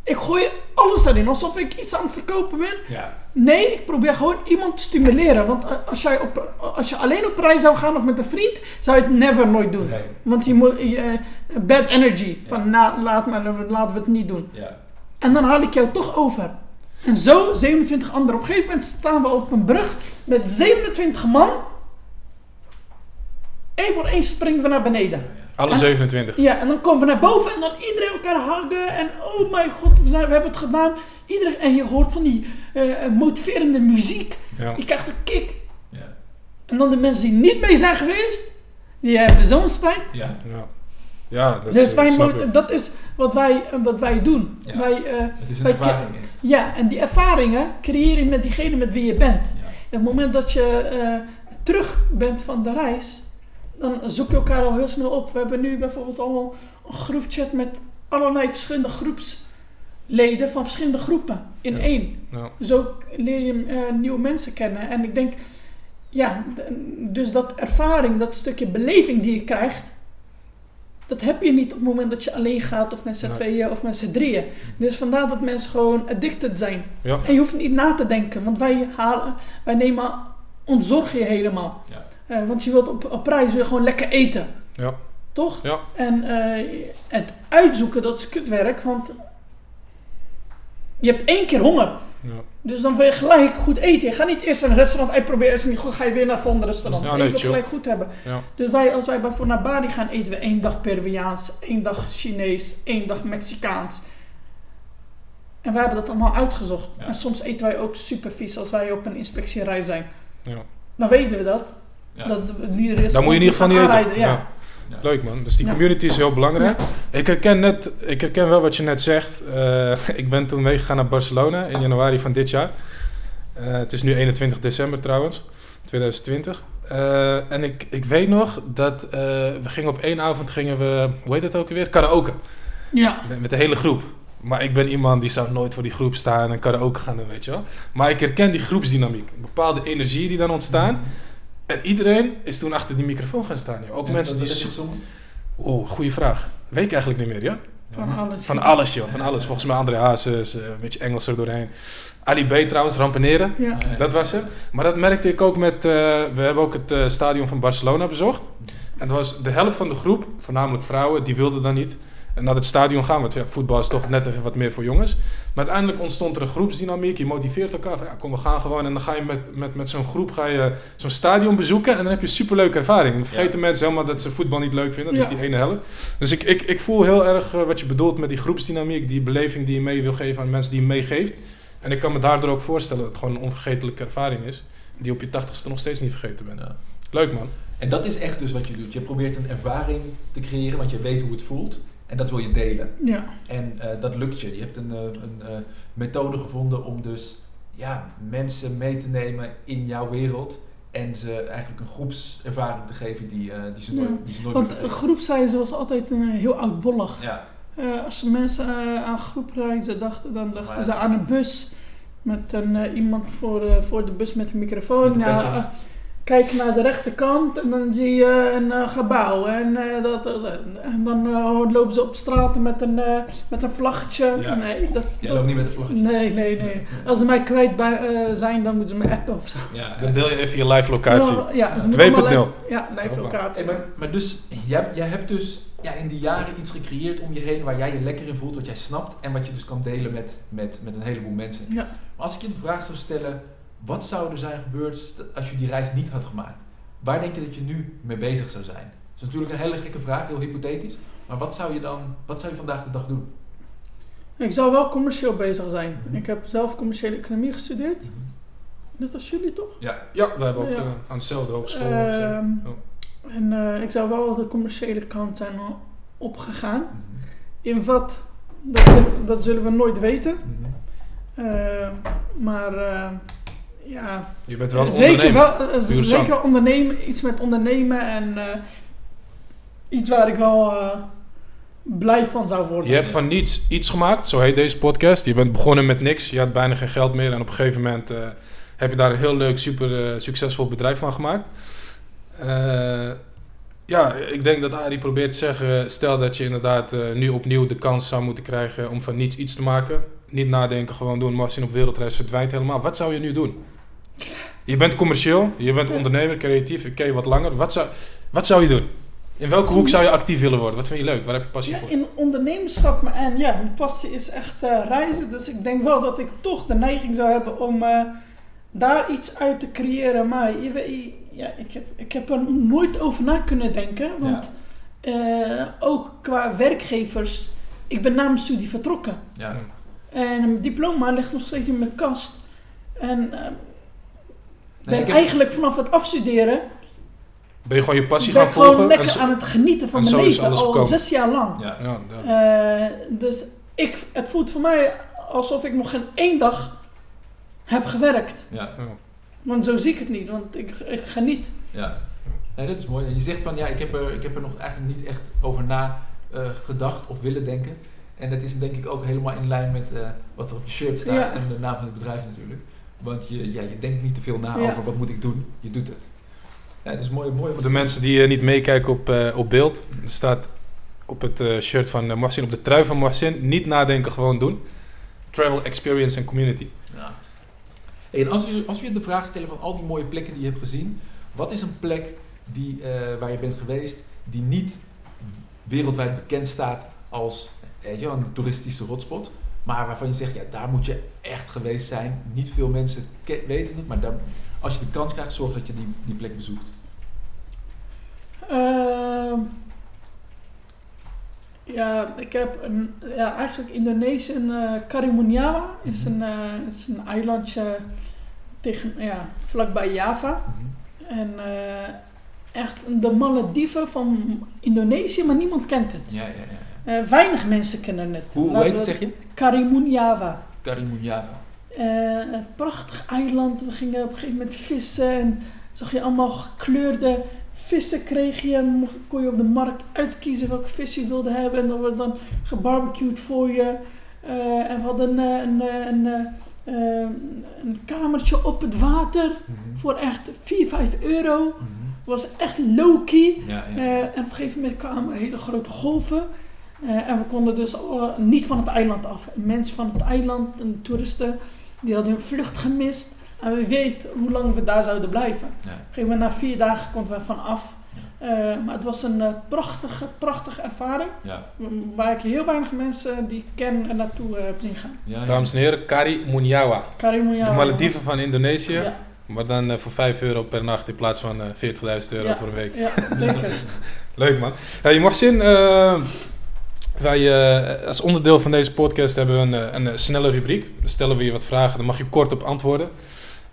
Ik gooi alles erin. Alsof ik iets aan het verkopen ben. Ja. Nee, ik probeer gewoon iemand te stimuleren. Want als, jij op, als je alleen op reis zou gaan of met een vriend, zou je het never nooit doen. Nee. Want je moet, je, eh, bad energy. Van Ja. na, laat maar, laten we het niet doen. Ja. En dan haal ik jou toch over. En zo 27 anderen. Op een gegeven moment staan we op een brug met 27 man. Eén voor één springen we naar beneden. Alle En- 27. Ja, en dan komen we naar boven en dan iedereen elkaar huggen. En oh mijn god, we, zijn, we hebben het gedaan. Iedereen, en je hoort van die eh, motiverende muziek. Ja. Je krijgt een kick. Ja. En dan de mensen die niet mee zijn geweest, die hebben zo'n spijt. Ja. Ja, ja dat, is, Dus wij snap mo- ik. dat is wat wij, eh, wat wij doen. Ja. Wij, eh, Het is een Wij ervaring. ja, en die ervaringen creëer je met diegene met wie je bent. Ja. En het moment dat je eh, terug bent van de reis, dan zoek je elkaar al heel snel op. We hebben nu bijvoorbeeld al een groepchat met allerlei verschillende groepsleden van verschillende groepen in Ja. één. Ja. Zo leer je eh, nieuwe mensen kennen. En ik denk, ja, dus dat ervaring, dat stukje beleving die je krijgt, dat heb je niet op het moment dat je alleen gaat of met z'n Nee. tweeën of met z'n drieën. Dus vandaar dat mensen gewoon addicted zijn. Ja. En je hoeft niet na te denken, want wij, halen, wij nemen, ontzorgen je helemaal. Ja. Eh, want je wilt op, op wil je gewoon lekker eten. Ja. Toch? Ja. En eh, het uitzoeken, dat is kutwerk, want je hebt één keer honger. Ja. Dus dan wil je gelijk goed eten. Je gaat niet eerst in een restaurant uitproberen, is niet goed, ga je weer naar het volgende restaurant. Ja, Nee, je wilt chill. gelijk goed hebben. Ja. Dus wij, als wij bijvoorbeeld naar Bali gaan, eten we één dag Peruviaans, één dag Chinees, één dag Mexicaans. En wij hebben dat allemaal uitgezocht. Ja. En soms eten wij ook super vies als wij op een inspectiereis zijn. Ja. Dan weten we dat. Ja. dat Dan moet je in ieder geval niet eten. aanrijden, Ja. Ja. Leuk man. Dus die Ja. community is heel belangrijk. Ik, herken net, ik herken wel wat je net zegt. Eh, [laughs] ik ben toen meegegaan naar Barcelona in januari van dit jaar. Eh, het is nu 21 december trouwens, 2020. Eh, en ik, ik weet nog dat eh, we gingen op één avond, gingen we, hoe heet het ook alweer? Karaoke. Ja. Met de hele groep. Maar ik ben iemand die zou nooit voor die groep staan en karaoke gaan doen, weet je wel. Maar ik herken die groepsdynamiek. Een bepaalde energie die dan ontstaan. En iedereen is toen achter die microfoon gaan staan. joh. Ook En mensen die... gezongen? Oeh, goede vraag. Weet ik eigenlijk niet meer, ja? Van alles. Van alles, joh. Van alles. Volgens mij André Hazes, eh, een beetje Engels er doorheen. Ali B trouwens, Rampeneren. Ja. Dat was hem. Maar dat merkte ik ook met... eh, we hebben ook het eh, stadion van Barcelona bezocht. En het was de helft van de groep, voornamelijk vrouwen, die wilden dan niet naar het stadion gaan. Want ja, voetbal is toch net even wat meer voor jongens. Maar uiteindelijk ontstond er een groepsdynamiek. Je motiveert elkaar. Van, ja, kom, we gaan gewoon. En dan ga je met, met, met zo'n groep ga je zo'n stadion bezoeken. En dan heb je een superleuke ervaring. Dan vergeten mensen helemaal dat ze voetbal niet leuk vinden. Dat is die ene helft. Dus ik, ik, ik voel heel erg eh, wat je bedoelt met die groepsdynamiek. Die beleving die je mee wil geven aan mensen die je meegeeft. En ik kan me daardoor ook voorstellen dat het gewoon een onvergetelijke ervaring is. Die op je tachtigste nog steeds niet vergeten bent. Ja. Leuk man. En dat is echt dus wat je doet. Je probeert een ervaring te creëren, want je weet hoe het voelt. En dat wil je delen. Ja. En eh, dat lukt je. Je hebt een, eh, een eh, methode gevonden om dus ja, mensen mee te nemen in jouw wereld. En ze eigenlijk een groepservaring te geven die, die ze nooit, Ja. die ze nooit Want vergeten. groepsreizen was altijd heel oudbollig. Ja, als mensen aan groepreizen dachten, dan dachten ze aan een bus. Met een, iemand voor, voor de bus met een microfoon. Met een eh, kijk naar de rechterkant en dan zie je een eh, gebouw. En, eh, dat, en dan eh, lopen ze op straat met een, eh, met een vlaggetje. Ja. Nee, dat, jij loopt niet met een vlaggetje. nee, nee, nee. [laughs] Als ze mij kwijt bij, eh, zijn, dan moeten ze me appen of zo. Ja, Dan deel je even je live locatie. Ja, ja, ze moeten 2.0. allemaal live- Ja, live locatie. Hey, maar, maar dus, jij, jij hebt dus ja, in die jaren iets gecreëerd om je heen waar jij je lekker in voelt, wat jij snapt en wat je dus kan delen met, met, met een heleboel mensen. Ja. Maar als ik je de vraag zou stellen, wat zou er zijn gebeurd als je die reis niet had gemaakt? Waar denk je dat je nu mee bezig zou zijn? Dat is natuurlijk een hele gekke vraag, heel hypothetisch. Maar wat zou je dan, wat zou je vandaag de dag doen? Ik zou wel commercieel bezig zijn. Mhm. Ik heb zelf commerciële economie gestudeerd. Net als jullie toch? Ja, Ja, we hebben ook Ja. eh, aan dezelfde hogeschool. Ehm. Ja. En eh, ik zou wel de commerciële kant zijn o- opgegaan. Mhm. In wat, dat, dat zullen we nooit weten. Mhm. Eh, maar eh, ja, Je bent wel een zeker ondernemer. wel, eh, zeker ondernemen, iets met ondernemen en eh, iets waar ik wel, eh, blij van zou worden. Je hebt van niets iets gemaakt, zo heet deze podcast. Je bent begonnen met niks, je had bijna geen geld meer. En op een gegeven moment heb je daar een heel leuk, super succesvol bedrijf van gemaakt. Ja, ik denk dat Arie probeert te zeggen, stel dat je inderdaad nu opnieuw de kans zou moeten krijgen om van niets iets te maken. Niet nadenken, gewoon doen. Machine op wereldreis verdwijnt helemaal. Wat zou je nu doen? Je bent commercieel, je bent ondernemer, creatief, je wat langer. Wat zou, wat zou je doen? In welke hoek zou je actief willen worden? Wat vind je leuk? Waar heb je passie Ja, voor? in ondernemerschap, maar- en ja, mijn passie is echt eh, reizen. Dus ik denk wel dat ik toch de neiging zou hebben om eh, daar iets uit te creëren. Maar je weet, ja, ik, heb, ik heb er nooit over na kunnen denken. Want eh, ook qua werkgevers, ik ben na mijn studie vertrokken. Ja. En mijn diploma ligt nog steeds in mijn kast. En Nee, ben ik heb- eigenlijk vanaf het afstuderen Ben je gewoon je passie ben gaan ik gewoon volgen? lekker En zo- aan het genieten van mijn leven. Al gekomen. zes jaar lang. Ja. ja, ja. Eh, dus ik, het voelt voor mij alsof ik nog geen één dag heb gewerkt. Ja. Ja. Want zo zie ik het niet, want ik, ik geniet. Ja, nee, dat is mooi. En je zegt van ja, ik heb er, ik heb er nog eigenlijk niet echt over na eh, gedacht of willen denken. En dat is denk ik ook helemaal in lijn met eh, wat er op je shirt staat Ja. en de naam van het bedrijf natuurlijk. Want je, ja, je denkt niet te veel na Ja. over wat moet ik doen, je doet het. Ja, het is mooi, Voor de mensen die eh, niet meekijken op, eh, op beeld, er staat op het eh, shirt van uh, Mohsin, op de trui van Mohsin, niet nadenken, gewoon doen. Travel, experience en community. Ja. En als we, als we je de vraag stellen van al die mooie plekken die je hebt gezien, wat is een plek die, eh, waar je bent geweest die niet wereldwijd bekend staat als weet je, een toeristische hotspot, maar waarvan je zegt, ja, daar moet je echt geweest zijn. Niet veel mensen weten het, maar daar, als je de kans krijgt, zorg dat je die, die plek bezoekt. Ehm, ja, ik heb een, ja, eigenlijk Indonesië, uh, Karimunjawa is een, eh, is een eilandje tegen, ja, vlakbij Java. En eh, echt de Malediven van Indonesië, maar niemand kent het. Ja, ja, ja. Eh, weinig mensen kennen het. Hoe, heet het, zeg je? Karimunjawa. Karimunjawa. Eh, een prachtig eiland. We gingen op een gegeven moment vissen en zag je allemaal gekleurde vissen kreeg je en kon je op de markt uitkiezen welke vis je wilde hebben en dan werd dan gebarbecued voor je. Eh, en we hadden een, een, eh, een kamertje op het water Mhm. voor echt 4, 5 euro. Mhm. was echt low-key. Ja, ja. En op een gegeven moment kwamen hele grote golven. Eh, en we konden dus al- niet van het eiland af. Mensen van het eiland en toeristen, die hadden hun vlucht gemist. En we weten hoe lang we daar zouden blijven. Op ja. een gegeven moment na vier dagen konden we van af. Eh, maar het was een eh, prachtige, prachtige ervaring. ja. Waar ik heel weinig mensen die ik ken en naartoe heb zien gaan. ja, ja. Dames en heren, Kari Munyawa. Karimunjawa. De Malediven van Indonesië. Ja, Maar dan voor 5 euro per nacht in plaats van eh 40.000 euro Ja. voor een week. ja, zeker. [laughs] Leuk man. Hey, Mohsin, eh wij eh, als onderdeel van deze podcast hebben we een, eh, een, eh, snelle rubriek. Dan stellen we je wat vragen, dan mag je kort op antwoorden.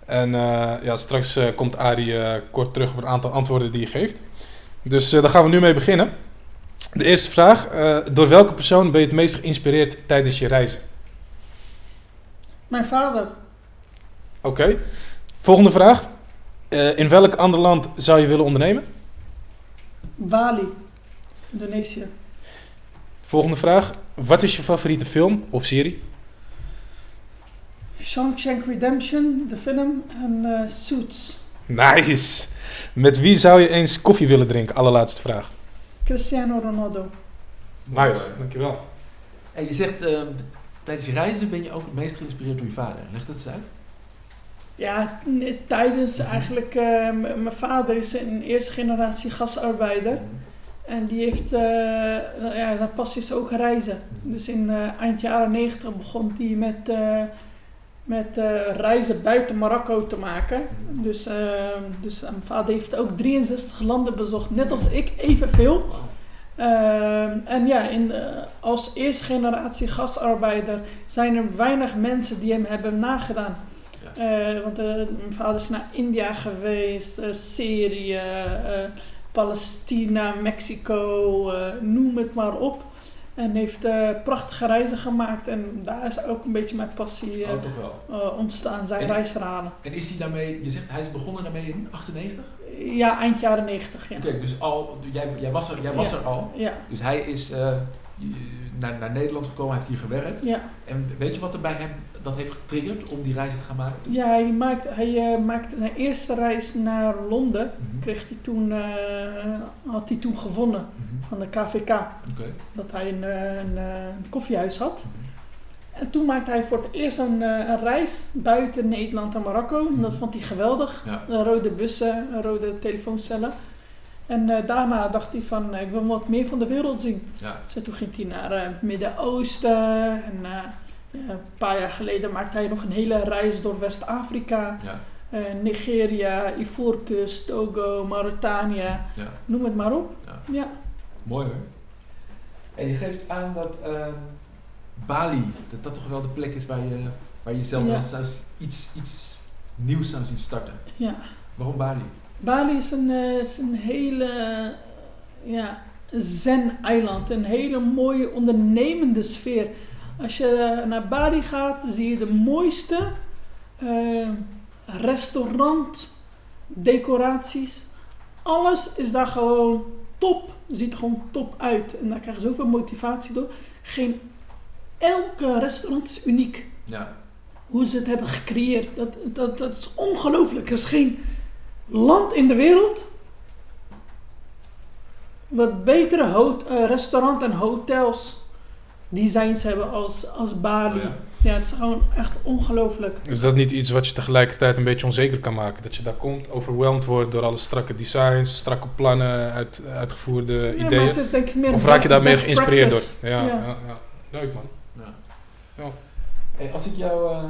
En ja, straks komt Arie kort terug op een aantal antwoorden die je geeft. Dus daar gaan we nu mee beginnen. De eerste vraag. door welke persoon ben je het meest geïnspireerd tijdens je reizen? Mijn vader. Oké. Volgende vraag. In welk ander land zou je willen ondernemen? Bali. Indonesië. Volgende vraag. Wat is je favoriete film of serie? Shawshank Redemption, de film. En eh, Suits. Nice. Met wie zou je eens koffie willen drinken? Allerlaatste vraag. Cristiano Ronaldo. Nice, dankjewel. En je zegt, ehm, tijdens je reizen ben je ook het meest geïnspireerd door je vader. Leg dat eens uit. Ja, tijdens eigenlijk, eh, mijn vader is een eerste generatie gasarbeider. En die heeft, eh, ja, zijn passie is ook reizen. Dus in eh, eind jaren 90 begon hij met, eh, met reizen buiten Marokko te maken. Dus, eh, dus mijn vader heeft ook 63 landen bezocht, net als ik, evenveel. Ehm, en ja, in, als eerste generatie gastarbeider zijn er weinig mensen die hem hebben nagedaan. Want mijn vader is naar India geweest, Syrië, Palestina, Mexico, eh, noem het maar op. En heeft eh, prachtige reizen gemaakt. En daar is ook een beetje mijn passie eh, Oh, toch wel. ontstaan, zijn En- reisverhalen. En is hij daarmee, je zegt hij is begonnen daarmee in 98? Ja, eind jaren 90, ja. Oké, dus al, jij, jij was er, jij was Ja. er al. Ja, Dus hij is, naar, naar Nederland gekomen, hij heeft hier gewerkt. Ja, En weet je wat er bij hem dat heeft getriggerd om die reis te gaan maken? ja hij, maakte, hij eh, maakte zijn eerste reis naar Londen. Mhm. Kreeg hij toen, eh, had hij toen gewonnen Mhm. van de KVK. Dat hij een, eh, een, eh, een koffiehuis had. Mhm. En toen maakte hij voor het eerst een, een reis buiten Nederland en Marokko. En dat vond hij geweldig. Ja. De rode bussen, rode telefooncellen. En eh, daarna dacht hij van, eh, ik wil wat meer van de wereld zien. Ja. Dus toen ging hij naar eh, het Midden-Oosten. En eh, een paar jaar geleden maakte hij nog een hele reis door West-Afrika. Ja. Eh, Nigeria, Ivoorkust, Togo, Mauritanië. Ja. Noem het maar op. Ja. Ja, Mooi hoor. En je geeft aan dat ehm, Bali, dat dat toch wel de plek is waar je, waar je zelf Ja. iets, iets nieuws zou zien starten. ja. Waarom Bali? Bali is een, eh, is een hele ja, zen-eiland. Een hele mooie ondernemende sfeer. Als je naar Bali gaat, zie je de mooiste eh, restaurant, decoraties. Alles is daar gewoon top. Ziet er gewoon top uit. En daar krijg je zoveel motivatie door. Geen elke restaurant is uniek. Ja. Hoe ze het hebben gecreëerd. Dat, dat, dat is ongelooflijk. Er is geen land in de wereld wat betere hot- eh, restaurant en hotels designs hebben als, als Bali. Oh ja. ja. het is gewoon echt ongelooflijk. Is dat niet iets wat je tegelijkertijd een beetje onzeker kan maken? Dat je daar komt, overwhelmed wordt door alle strakke designs, strakke plannen, uit, uitgevoerde Ja, maar ideeën? het is denk ik meer Of raak je daar meer geïnspireerd practice. door? Ja, Ja. ja. Ja, leuk man. Ja. Ja. Hey, als, ik jou, eh,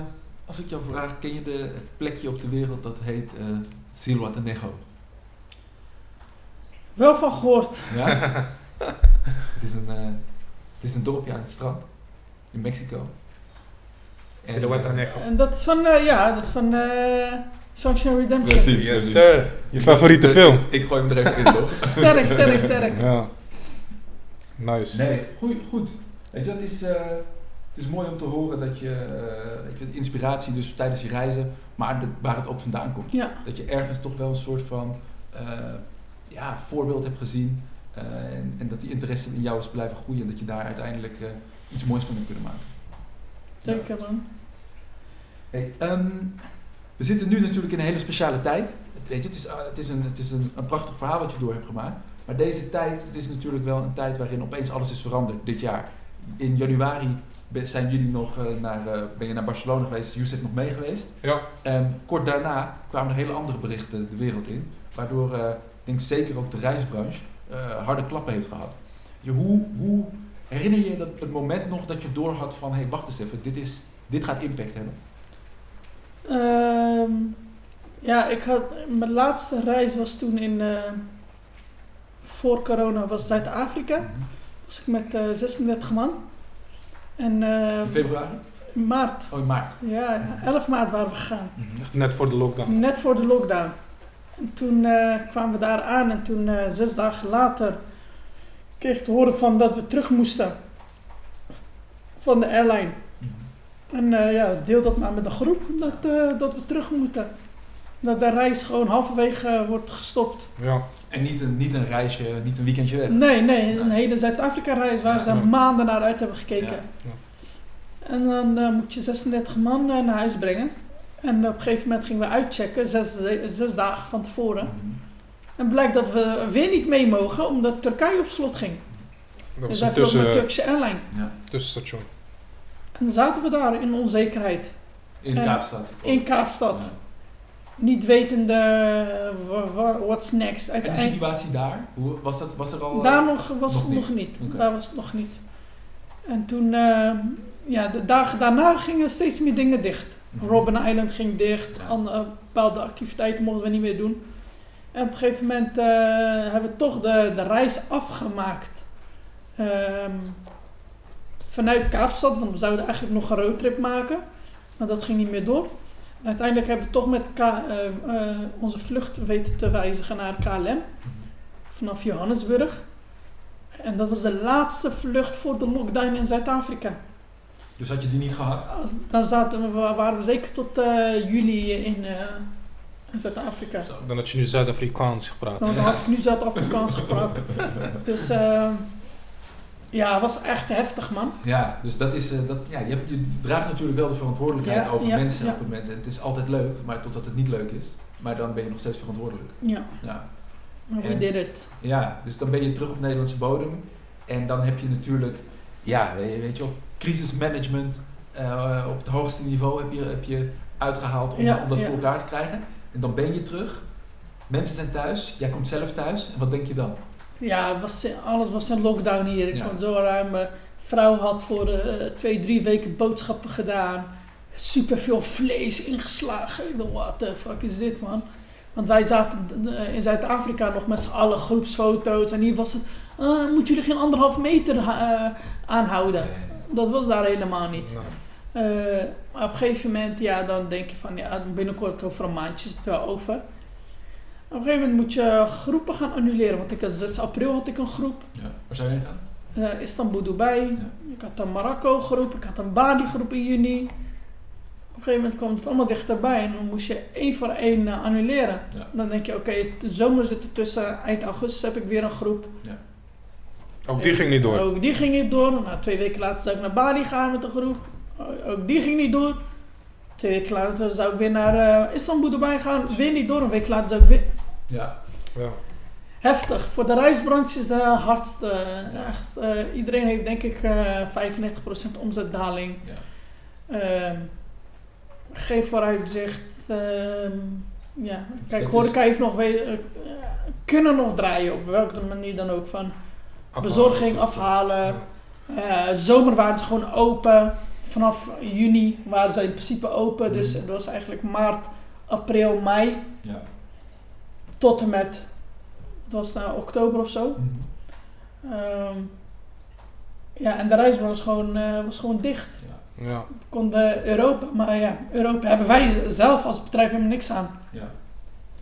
als ik jou vraag, ken je de, het plekje op de wereld dat heet eh Zihuatanejo? Wel van gehoord. Ja? [laughs] het, is een, eh, het is een dorpje aan het strand in Mexico. En, Zihuatanejo. En dat is van, eh, ja, dat is van eh Shawshank Redemption. Precies, Yes sir. Je favoriete Ik- film? Ik, ik gooi hem er even in, toch? [laughs] Sterk, sterk, sterk. Ja. Nice. Nee, goed. Weet je, het is, eh, het is mooi om te horen dat je, eh, je inspiratie dus tijdens je reizen, maar de- waar het ook vandaan komt. Ja, Dat je ergens toch wel een soort van eh, ja, voorbeeld hebt gezien eh, en, en dat die interesse in jou is blijven groeien en dat je daar uiteindelijk iets moois van hebt kunnen maken. zeker man. Hey, ehm, we zitten nu natuurlijk in een hele speciale tijd. Het, weet je, het is, het is, een, het is een, een prachtig verhaal wat je door hebt gemaakt. Maar deze tijd, het is natuurlijk wel een tijd waarin opeens alles is veranderd dit jaar. In januari zijn jullie nog eh, naar, eh, ben je naar Barcelona geweest, Youssef nog mee geweest. Ja. En kort daarna kwamen er hele andere berichten de wereld in. Waardoor, eh, ik denk zeker ook de reisbranche eh, harde klappen heeft gehad. Je, hoe, hoe herinner je dat, het moment nog dat je doorhad van... Hé, hey, wacht eens even, dit, is, dit gaat impact hebben. Ehm, ja, ik had, mijn laatste reis was toen in, eh, voor corona, was Zuid-Afrika. Was ik met eh 36 man. En eh, In februari? in maart, Oh, in maart. ja, 11 maart waren we gegaan. Echt net voor de lockdown. Net voor de lockdown. En toen eh, kwamen we daar aan en toen eh, zes dagen later kreeg ik te horen van dat we terug moesten. Van de airline. En eh, ja, deel dat maar met de groep dat, eh, dat we terug moeten. Dat de reis gewoon halverwege wordt gestopt. Ja. En niet een, niet een reisje, niet een weekendje weg. Nee, nee, een hele Zuid-Afrika-reis waar ze Ja. maanden naar uit hebben gekeken. Ja. En dan eh, moet je 36 man eh, naar huis brengen. En op een gegeven moment gingen we uitchecken, zes, zes dagen van tevoren. Mhm. En blijkt dat we weer niet mee mogen, omdat Turkije op slot ging. Dat Dus was een daarvoor met tussen, Turkse airline. Ja. tussenstation. En dan zaten we daar in onzekerheid. In En- Kaapstad. In Kaapstad. Ja. Niet wetende eh, what's next. En de situatie daar, hoe, was, dat, was er al... eh, daar nog was nog nog niet. Daar was het nog niet. En toen, eh, ja, de dagen daarna gingen steeds meer dingen dicht. Mhm. Robben Island ging dicht. Ja. Andere bepaalde activiteiten mochten we niet meer doen. En op een gegeven moment hebben we toch de, de reis afgemaakt. Ehm, vanuit Kaapstad, want we zouden eigenlijk nog een roadtrip maken. Maar dat ging niet meer door. En uiteindelijk hebben we toch met K- eh, eh, onze vlucht weten te wijzigen naar KLM. Vanaf Johannesburg. En dat was de laatste vlucht voor de lockdown in Zuid-Afrika. Dus had je die niet gehad? Als- Dan zaten we, waren we zeker tot eh, juli in, eh, in Zuid-Afrika. Zo. Dan had je nu Zuid-Afrikaans gepraat. Dan had ik nu Zuid-Afrikaans gepraat. [laughs] Dus, eh, Ja, het was echt heftig, man. Ja, dus dat is, eh, dat, ja, je, hebt, je draagt natuurlijk wel de verantwoordelijkheid Ja, over ja, mensen ja. op het moment. En het is altijd leuk, maar totdat het niet leuk is. Maar dan ben je nog steeds verantwoordelijk. Ja, Ja. maar we did it. Ja, dus dan ben je terug op Nederlandse bodem. En dan heb je natuurlijk, ja, weet, je wel, crisismanagement eh, op het hoogste niveau heb je, heb je uitgehaald om, om dat voor elkaar te krijgen. En dan ben je terug. Mensen zijn thuis, jij komt zelf thuis. En wat denk je dan? Ja, het was, alles was in lockdown hier. Ik Ja. zo ruim. Mijn vrouw had voor eh, twee, drie weken boodschappen gedaan. Super veel vlees ingeslagen. Ik dacht, what the fuck is dit, man? Want wij zaten eh, in Zuid-Afrika nog met z'n allen groepsfoto's. En hier was het, ah, moeten jullie geen anderhalf meter eh, aanhouden? Dat was daar helemaal niet. Eh, maar op een gegeven moment, ja, dan denk je van, ja, binnenkort over een maandje is het wel over. Op een gegeven moment moet je groepen gaan annuleren. Want ik had 6 april had ik een groep. Ja. Waar zou je heen gaan? eh, Istanbul, Dubai. Ik had een Marokko groep. Ik had een Bali groep in juni. Op een gegeven moment kwam het allemaal dichterbij. En dan moest je één voor één eh, annuleren. Ja. Dan denk je, oké, de zomer zit er tussen. Eind augustus heb ik weer een groep. Ook die ging niet door. Ook die ging niet door. Nou, twee weken later zou ik naar Bali gaan met een groep. Ook die ging niet door. Twee weken later zou ik weer naar eh, Istanbul Dubai gaan. Weer niet door. Een week later zou ik weer... Ja. Ja. Heftig. Voor de reisbranche is de hardste. eh, Echt, eh, iedereen heeft denk ik eh 95% omzetdaling. Ja. Ehm, geen vooruitzicht. Ehm, ja. Kijk, Dat horeca heeft nog we- eh, kunnen nog draaien op welke manier dan ook. Van bezorging afhalen. Eh, zomer waren ze gewoon open. Vanaf juni waren ze in principe open. Dus Mhm. het was eigenlijk maart, april, mei. Ja. Tot en met, het was nou oktober of zo. Mhm. Ehm, ja, en de reisbranche was gewoon, eh, was gewoon dicht. Ja. Ja. We konden Europa, maar ja, Europa hebben wij zelf als bedrijf helemaal niks aan. Ja.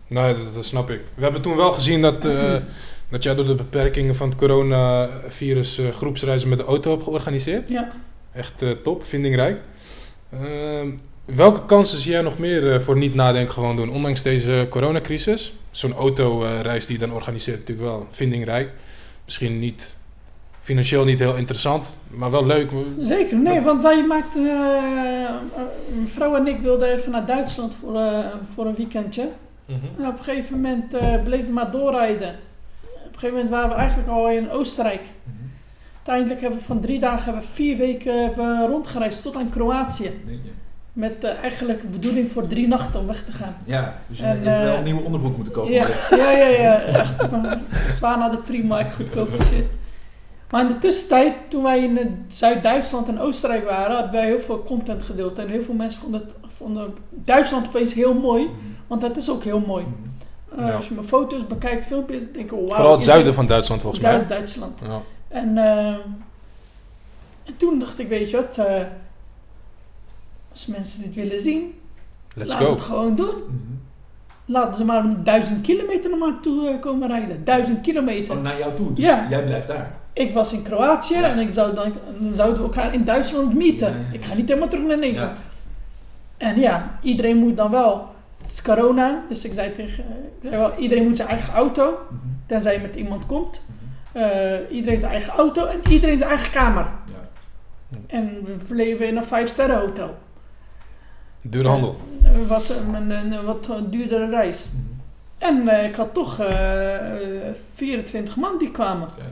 Nee, dat, dat snap ik. We hebben toen wel gezien dat, eh, dat jij door de beperkingen van het coronavirus eh, groepsreizen met de auto hebt georganiseerd. Ja. Echt eh, top, vindingrijk. Ehm, welke kansen zie jij nog meer eh, voor niet nadenken gewoon doen, ondanks deze coronacrisis? Zo'n autoreis die je dan organiseert natuurlijk wel vindingrijk. Misschien niet financieel niet heel interessant, maar wel leuk. Zeker, nee, want wij maakten, mijn vrouw en ik wilden even naar Duitsland voor, voor een weekendje. Mhm. En op een gegeven moment bleven we maar doorrijden. Op een gegeven moment waren we eigenlijk al in Oostenrijk. Mhm. Uiteindelijk hebben we van drie dagen hebben we vier weken hebben we rondgereisd tot aan Kroatië. Met eh, eigenlijk de bedoeling voor drie nachten om weg te gaan. Ja, dus je, hebt wel eh, een nieuwe onderbroek moeten kopen. Ja, ja, ja, ja. Echt eh, zwaar naar de Primark, goedkope shit. Maar in de tussentijd, toen wij in eh, Zuid-Duitsland en Oostenrijk waren, hebben wij heel veel content gedeeld. En heel veel mensen vonden, het, vonden Duitsland opeens heel mooi, Mhm. want het is ook heel mooi. Mhm. Uh, Ja. Als je mijn foto's bekijkt, filmpjes, denk ik, wauw. Vooral het zuiden van Duitsland volgens mij. Zuid-Duitsland. Ja. En, ehm, en toen dacht ik, weet je wat, eh, als mensen dit willen zien, Let's laten we go. het gewoon doen. Mhm. Laten ze maar duizend kilometer naar mij toe eh, komen rijden. Duizend kilometer. Oh, naar jou toe. Dus Ja. jij blijft daar. Ik was in Kroatië Ja. en ik zou dan, dan zouden we elkaar in Duitsland meeten. Ja, ja, ja. Ik ga niet helemaal terug naar Nederland. Ja. En ja, iedereen moet dan wel. Het is corona, dus ik zei tegen, ik zei wel, iedereen moet zijn eigen auto, Mhm. tenzij je met iemand komt. Mhm. Eh, iedereen zijn eigen auto en iedereen zijn eigen kamer. Ja. En we bleven in een vijf sterren hotel. Dure handel. Het was een, een, een wat duurdere reis. Mhm. En eh, ik had toch eh, eh, 24 man die kwamen. Oké.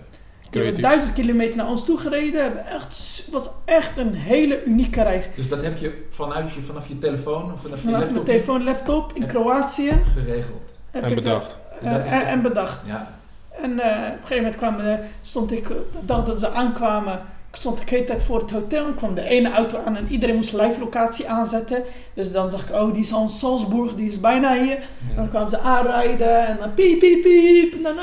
Die hebben duizend kilometer naar ons toe gereden. Het was echt een hele unieke reis. Dus dat heb je vanuit je, vanaf je telefoon of vanaf, je Vanaf laptop mijn telefoon, laptop in. Kroatië. geregeld. En bedacht. eh, en, en bedacht. Ja. En eh, op een gegeven moment kwamen, de- stond ik, de dag dat ze aankwamen, stond ik de hele tijd voor het hotel. En kwam de ene auto aan en iedereen moest live locatie aanzetten. Dus dan zag ik, oh die is al in Salzburg, die is bijna hier. En dan kwamen ze aanrijden en dan piep, piep, piep. En dan.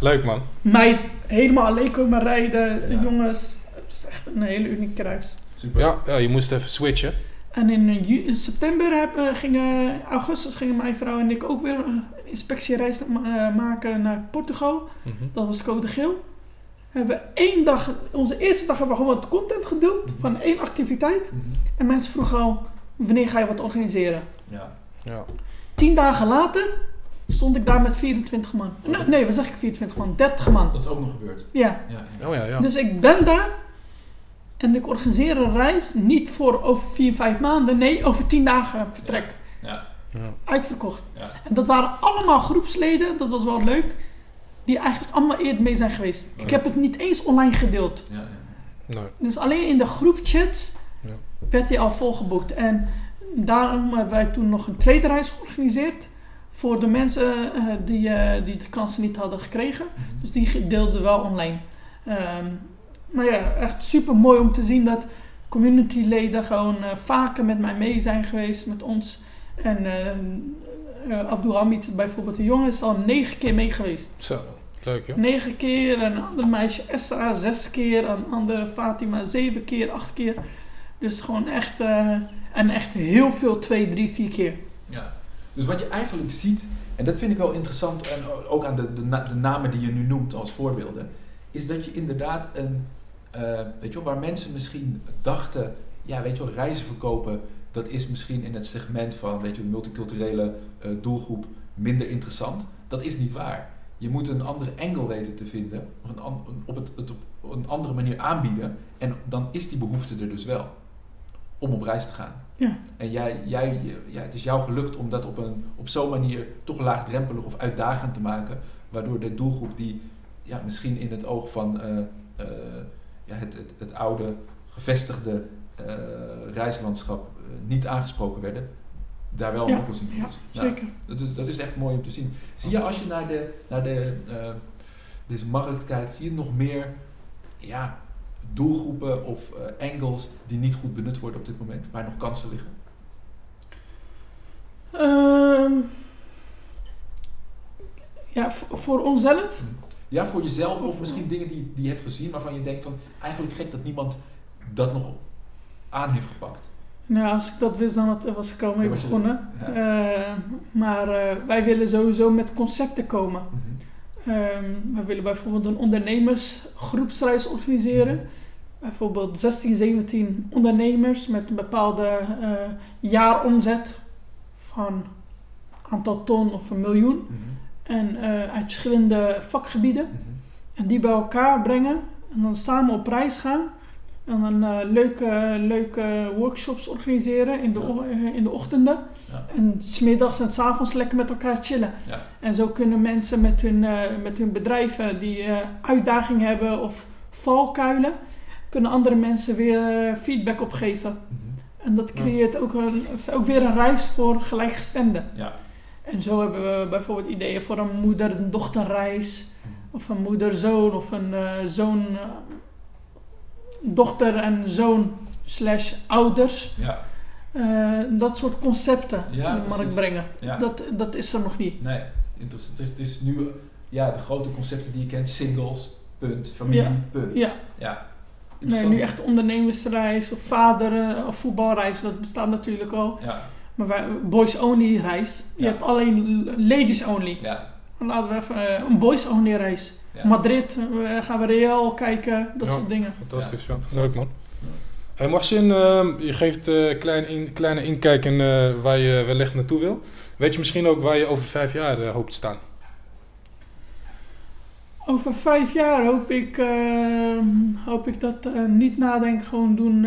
Leuk man. mij helemaal alleen komen rijden, Ja. jongens. Het is echt een hele unieke reis. Super. Ja, ja, je moest even switchen. En in, eh, september hebben, gingen, augustus gingen mijn vrouw en ik ook weer een inspectiereis ma- eh, maken naar Portugal. Mhm. Dat was code geel. Hebben we één dag, onze eerste dag hebben we gewoon wat content gedeeld van één activiteit. Mhm. En mensen vroegen al, wanneer ga je wat organiseren? Ja. Ja. Tien dagen later stond ik daar met 24 man. Nee, nee, wat zeg ik 24 man? 30 man. Dat is ook nog gebeurd. Ja. Ja, ja. Oh ja, ja. Dus ik ben daar en ik organiseer een reis niet voor over 4, 5 maanden. Nee, over 10 dagen vertrek. ja. ja. Uitverkocht. ja. En dat waren allemaal groepsleden, dat was wel leuk, die eigenlijk allemaal eerder mee zijn geweest. Ik heb het niet eens online gedeeld. ja, ja. Nee. Dus alleen in de groepchats Ja. werd hij al volgeboekt. En daarom hebben wij toen nog een tweede reis georganiseerd. Voor de mensen eh, die, eh, die de kansen niet hadden gekregen. Mhm. Dus die deelden we wel online. Ehm, maar ja, echt super mooi om te zien dat communityleden gewoon eh, vaker met mij mee zijn geweest, met ons. En eh eh, Abdulhamid bijvoorbeeld, de jongen is al negen keer mee geweest. Zo, leuk joh. Negen keer, en een ander meisje Esra zes keer, een andere Fatima zeven keer, acht keer. Dus gewoon echt, eh, en echt heel veel, twee, drie, vier keer. Ja. Dus wat je eigenlijk ziet, en dat vind ik wel interessant, en ook aan de, de, na- de namen die je nu noemt als voorbeelden, is dat je inderdaad een, eh, weet je wel, waar mensen misschien dachten, ja, weet je wel, reizen verkopen, dat is misschien in het segment van, weet je, wel, multiculturele eh, doelgroep minder interessant. Dat is niet waar. Je moet een andere angle weten te vinden, of een, op, het, het op een andere manier aanbieden, en dan is die behoefte er dus wel, om op reis te gaan. Ja. En jij, jij, ja, het is jou gelukt om dat op, een, op zo'n manier toch laagdrempelig of uitdagend te maken. Waardoor de doelgroep die ja, misschien in het oog van eh, het, het, het oude gevestigde eh, reislandschap eh, niet aangesproken werden, daar wel een Ja, oplossing voor Ja. Nou, zeker. dat, is, dat is echt mooi om te zien. Zie je als je naar, de, naar de, eh, deze markt kijkt, zie je nog meer ja, doelgroepen of eh, angles die niet goed benut worden op dit moment, waar nog kansen liggen? Ehm, ja, voor onszelf. Ja, voor jezelf of misschien dingen die, die je hebt gezien waarvan je denkt van eigenlijk gek dat niemand dat nog aan heeft gepakt. Nou, als ik dat wist, dan had- was ik al mee begonnen. ja. Eh, maar eh, wij willen sowieso met concepten komen. Mhm. Ehm we willen bijvoorbeeld een ondernemersgroepsreis organiseren. Bijvoorbeeld 16, 17 ondernemers met een bepaalde eh, jaaromzet van aantal ton of een miljoen. Mhm. En eh, uit verschillende vakgebieden. Mhm. En die bij elkaar brengen en dan samen op reis gaan. En dan eh, leuke, leuke workshops organiseren in de, Ja. eh, in de ochtenden. Ja. En smiddags en s avonds lekker met elkaar chillen. Ja. En zo kunnen mensen met hun, met hun bedrijven die uitdaging hebben of valkuilen, kunnen andere mensen weer feedback opgeven. Mhm. En dat creëert ook, een, ook weer een reis voor gelijkgestemden. Ja. En zo hebben we bijvoorbeeld ideeën voor een moeder-dochterreis. Of een moeder-zoon of een eh, zoon, eh, dochter en zoon slash ouders. Ja. Eh, dat soort concepten Ja, in de markt brengen. Ja. Dat, dat is er nog niet. Nee, interessant. Het is, het is nu ja, de grote concepten die je kent, singles, punt, familie, punt. Ja, ja. nee, nu echt ondernemersreis of vader of voetbalreis, dat bestaat natuurlijk al. Ja, Maar wij, boys only reis. Je Ja. hebt alleen ladies only. ja, Laten we even eh, een boys only reis. ja. Madrid, eh, gaan we Real kijken, dat Ja. soort dingen. Fantastisch, ja. Leuk man. Hey Marcin, ehm, je geeft een klein in, kleine inkijk in eh, waar je wellicht naartoe wil. Weet je misschien ook waar je over vijf jaar eh, hoopt te staan? Over vijf jaar hoop ik, eh, hoop ik dat eh, niet nadenken gewoon doen.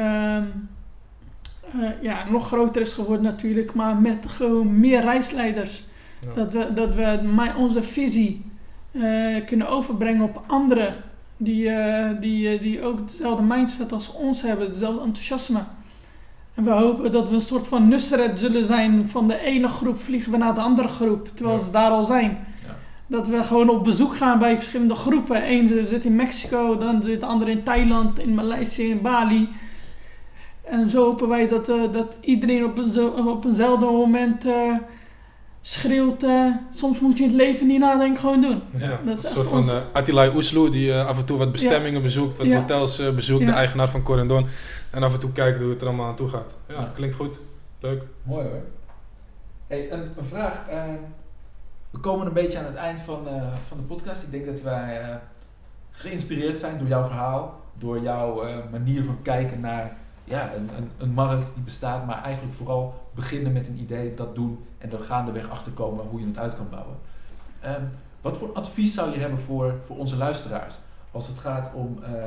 Eh, ja, nog groter is geworden natuurlijk, maar met gewoon meer reisleiders. Ja. Dat we, dat we onze visie eh, kunnen overbrengen op anderen die, eh, die, die ook dezelfde mindset als ons hebben, dezelfde enthousiasme. En we hopen dat we een soort van Nusret zullen zijn. Van de ene groep vliegen we naar de andere groep, terwijl Ja. ze daar al zijn. Ja. Dat we gewoon op bezoek gaan bij verschillende groepen. Eén zit in Mexico, dan zit de andere in Thailand, in Maleisië, in Bali. En zo hopen wij dat, eh, dat iedereen op, een, zo- op eenzelfde moment eh, schreeuwt. eh, soms moet je het leven niet nadenken, gewoon doen. Ja, Dat een is echt soort van ons- eh Attila Oesloe die eh, af en toe wat bestemmingen bezoekt, wat Ja. hotels eh, bezoekt, Ja. de eigenaar van Corendon. En af en toe kijkt hoe het er allemaal aan toe gaat. Ja, Ja. klinkt goed. Leuk. Mooi hoor. Hey, een, een vraag. we komen een beetje aan het eind van, eh, van de podcast. Ik denk dat wij eh, geïnspireerd zijn door jouw verhaal. Door jouw eh, manier van kijken naar ja, een, een, een markt die bestaat. Maar eigenlijk vooral beginnen met een idee, dat doen. En er gaandeweg achterkomen hoe je het uit kan bouwen. Ehm, wat voor advies zou je hebben voor, voor onze luisteraars? Als het gaat om, eh,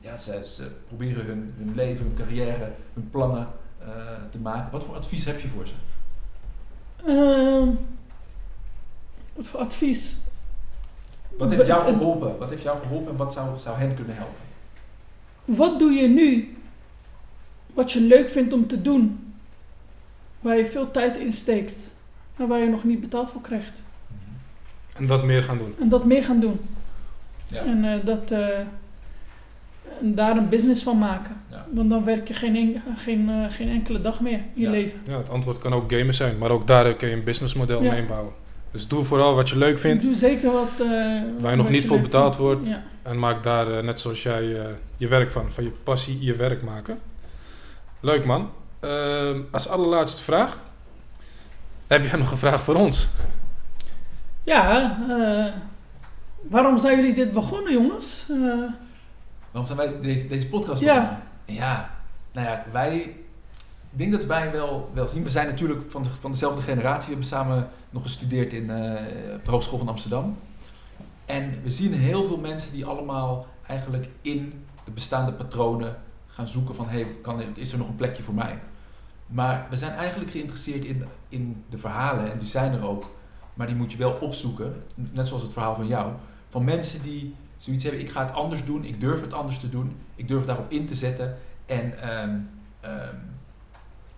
ja, ze, ze proberen hun, hun leven, hun carrière, hun plannen eh, te maken. Wat voor advies heb je voor ze? Ehm, wat voor advies? Wat heeft jou geholpen? Wat heeft jou geholpen en wat zou, zou hen kunnen helpen? Wat doe je nu wat je leuk vindt om te doen? Waar je veel tijd in steekt en waar je nog niet betaald voor krijgt. En dat meer gaan doen. En dat meer gaan doen. Ja. En, eh, dat, eh, en daar een business van maken. Ja. Want dan werk je geen, en- geen, eh, geen enkele dag meer in je Ja. leven. Ja, het antwoord kan ook gamen zijn, maar ook daar kun je een businessmodel Ja. mee bouwen. Dus doe vooral wat je leuk vindt Doe zeker wat... eh, nog wat niet je voor betaald vindt. wordt. Ja. en maak daar, net zoals jij, eh, je werk van. Van je passie je werk maken. Leuk man. Ehm, als allerlaatste vraag. Heb jij nog een vraag voor ons? Ja, eh, waarom zijn jullie dit begonnen, jongens? Eh, Waarom zijn wij deze, deze podcast begonnen? Ja, nou ja, wij... Ik denk dat wij wel, wel zien. We zijn natuurlijk van, de, van dezelfde generatie. We hebben samen nog gestudeerd in, eh, op de Hogeschool van Amsterdam. En we zien heel veel mensen die allemaal eigenlijk in de bestaande patronen gaan zoeken van... Hey, kan, is er nog een plekje voor mij? Maar we zijn eigenlijk geïnteresseerd in, in de verhalen. En die zijn er ook. Maar die moet je wel opzoeken. Net zoals het verhaal van jou. Van mensen die zoiets hebben, ik ga het anders doen, ik durf het anders te doen, ik durf daarop in te zetten en, ehm, ehm,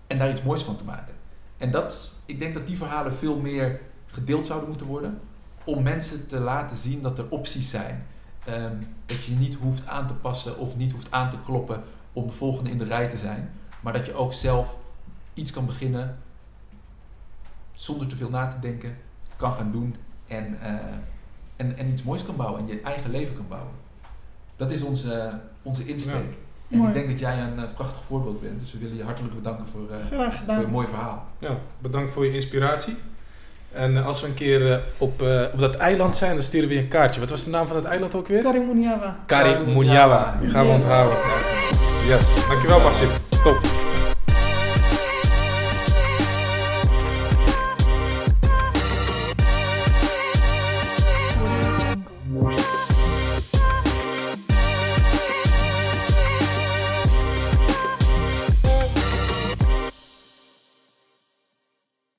en daar iets moois van te maken. En dat, ik denk dat die verhalen veel meer gedeeld zouden moeten worden, om mensen te laten zien dat er opties zijn. Ehm, dat je niet hoeft aan te passen of niet hoeft aan te kloppen om de volgende in de rij te zijn, maar dat je ook zelf iets kan beginnen zonder te veel na te denken, kan gaan doen en, eh, en, en iets moois kan bouwen en je eigen leven kan bouwen. Dat is onze, onze insteek. Ja. En Mooi. ik denk dat jij een eh, prachtig voorbeeld bent, dus we willen je hartelijk bedanken voor, eh, graag voor je mooi verhaal. Ja, bedankt voor je inspiratie. En eh, als we een keer eh, op, eh, op dat eiland zijn, dan sturen we je een kaartje. Wat was de naam van het eiland ook weer? Karim Muniawa. Kari Munyawa. Die gaan we Yes. onthouden. Yes. Dankjewel, Masip. Top.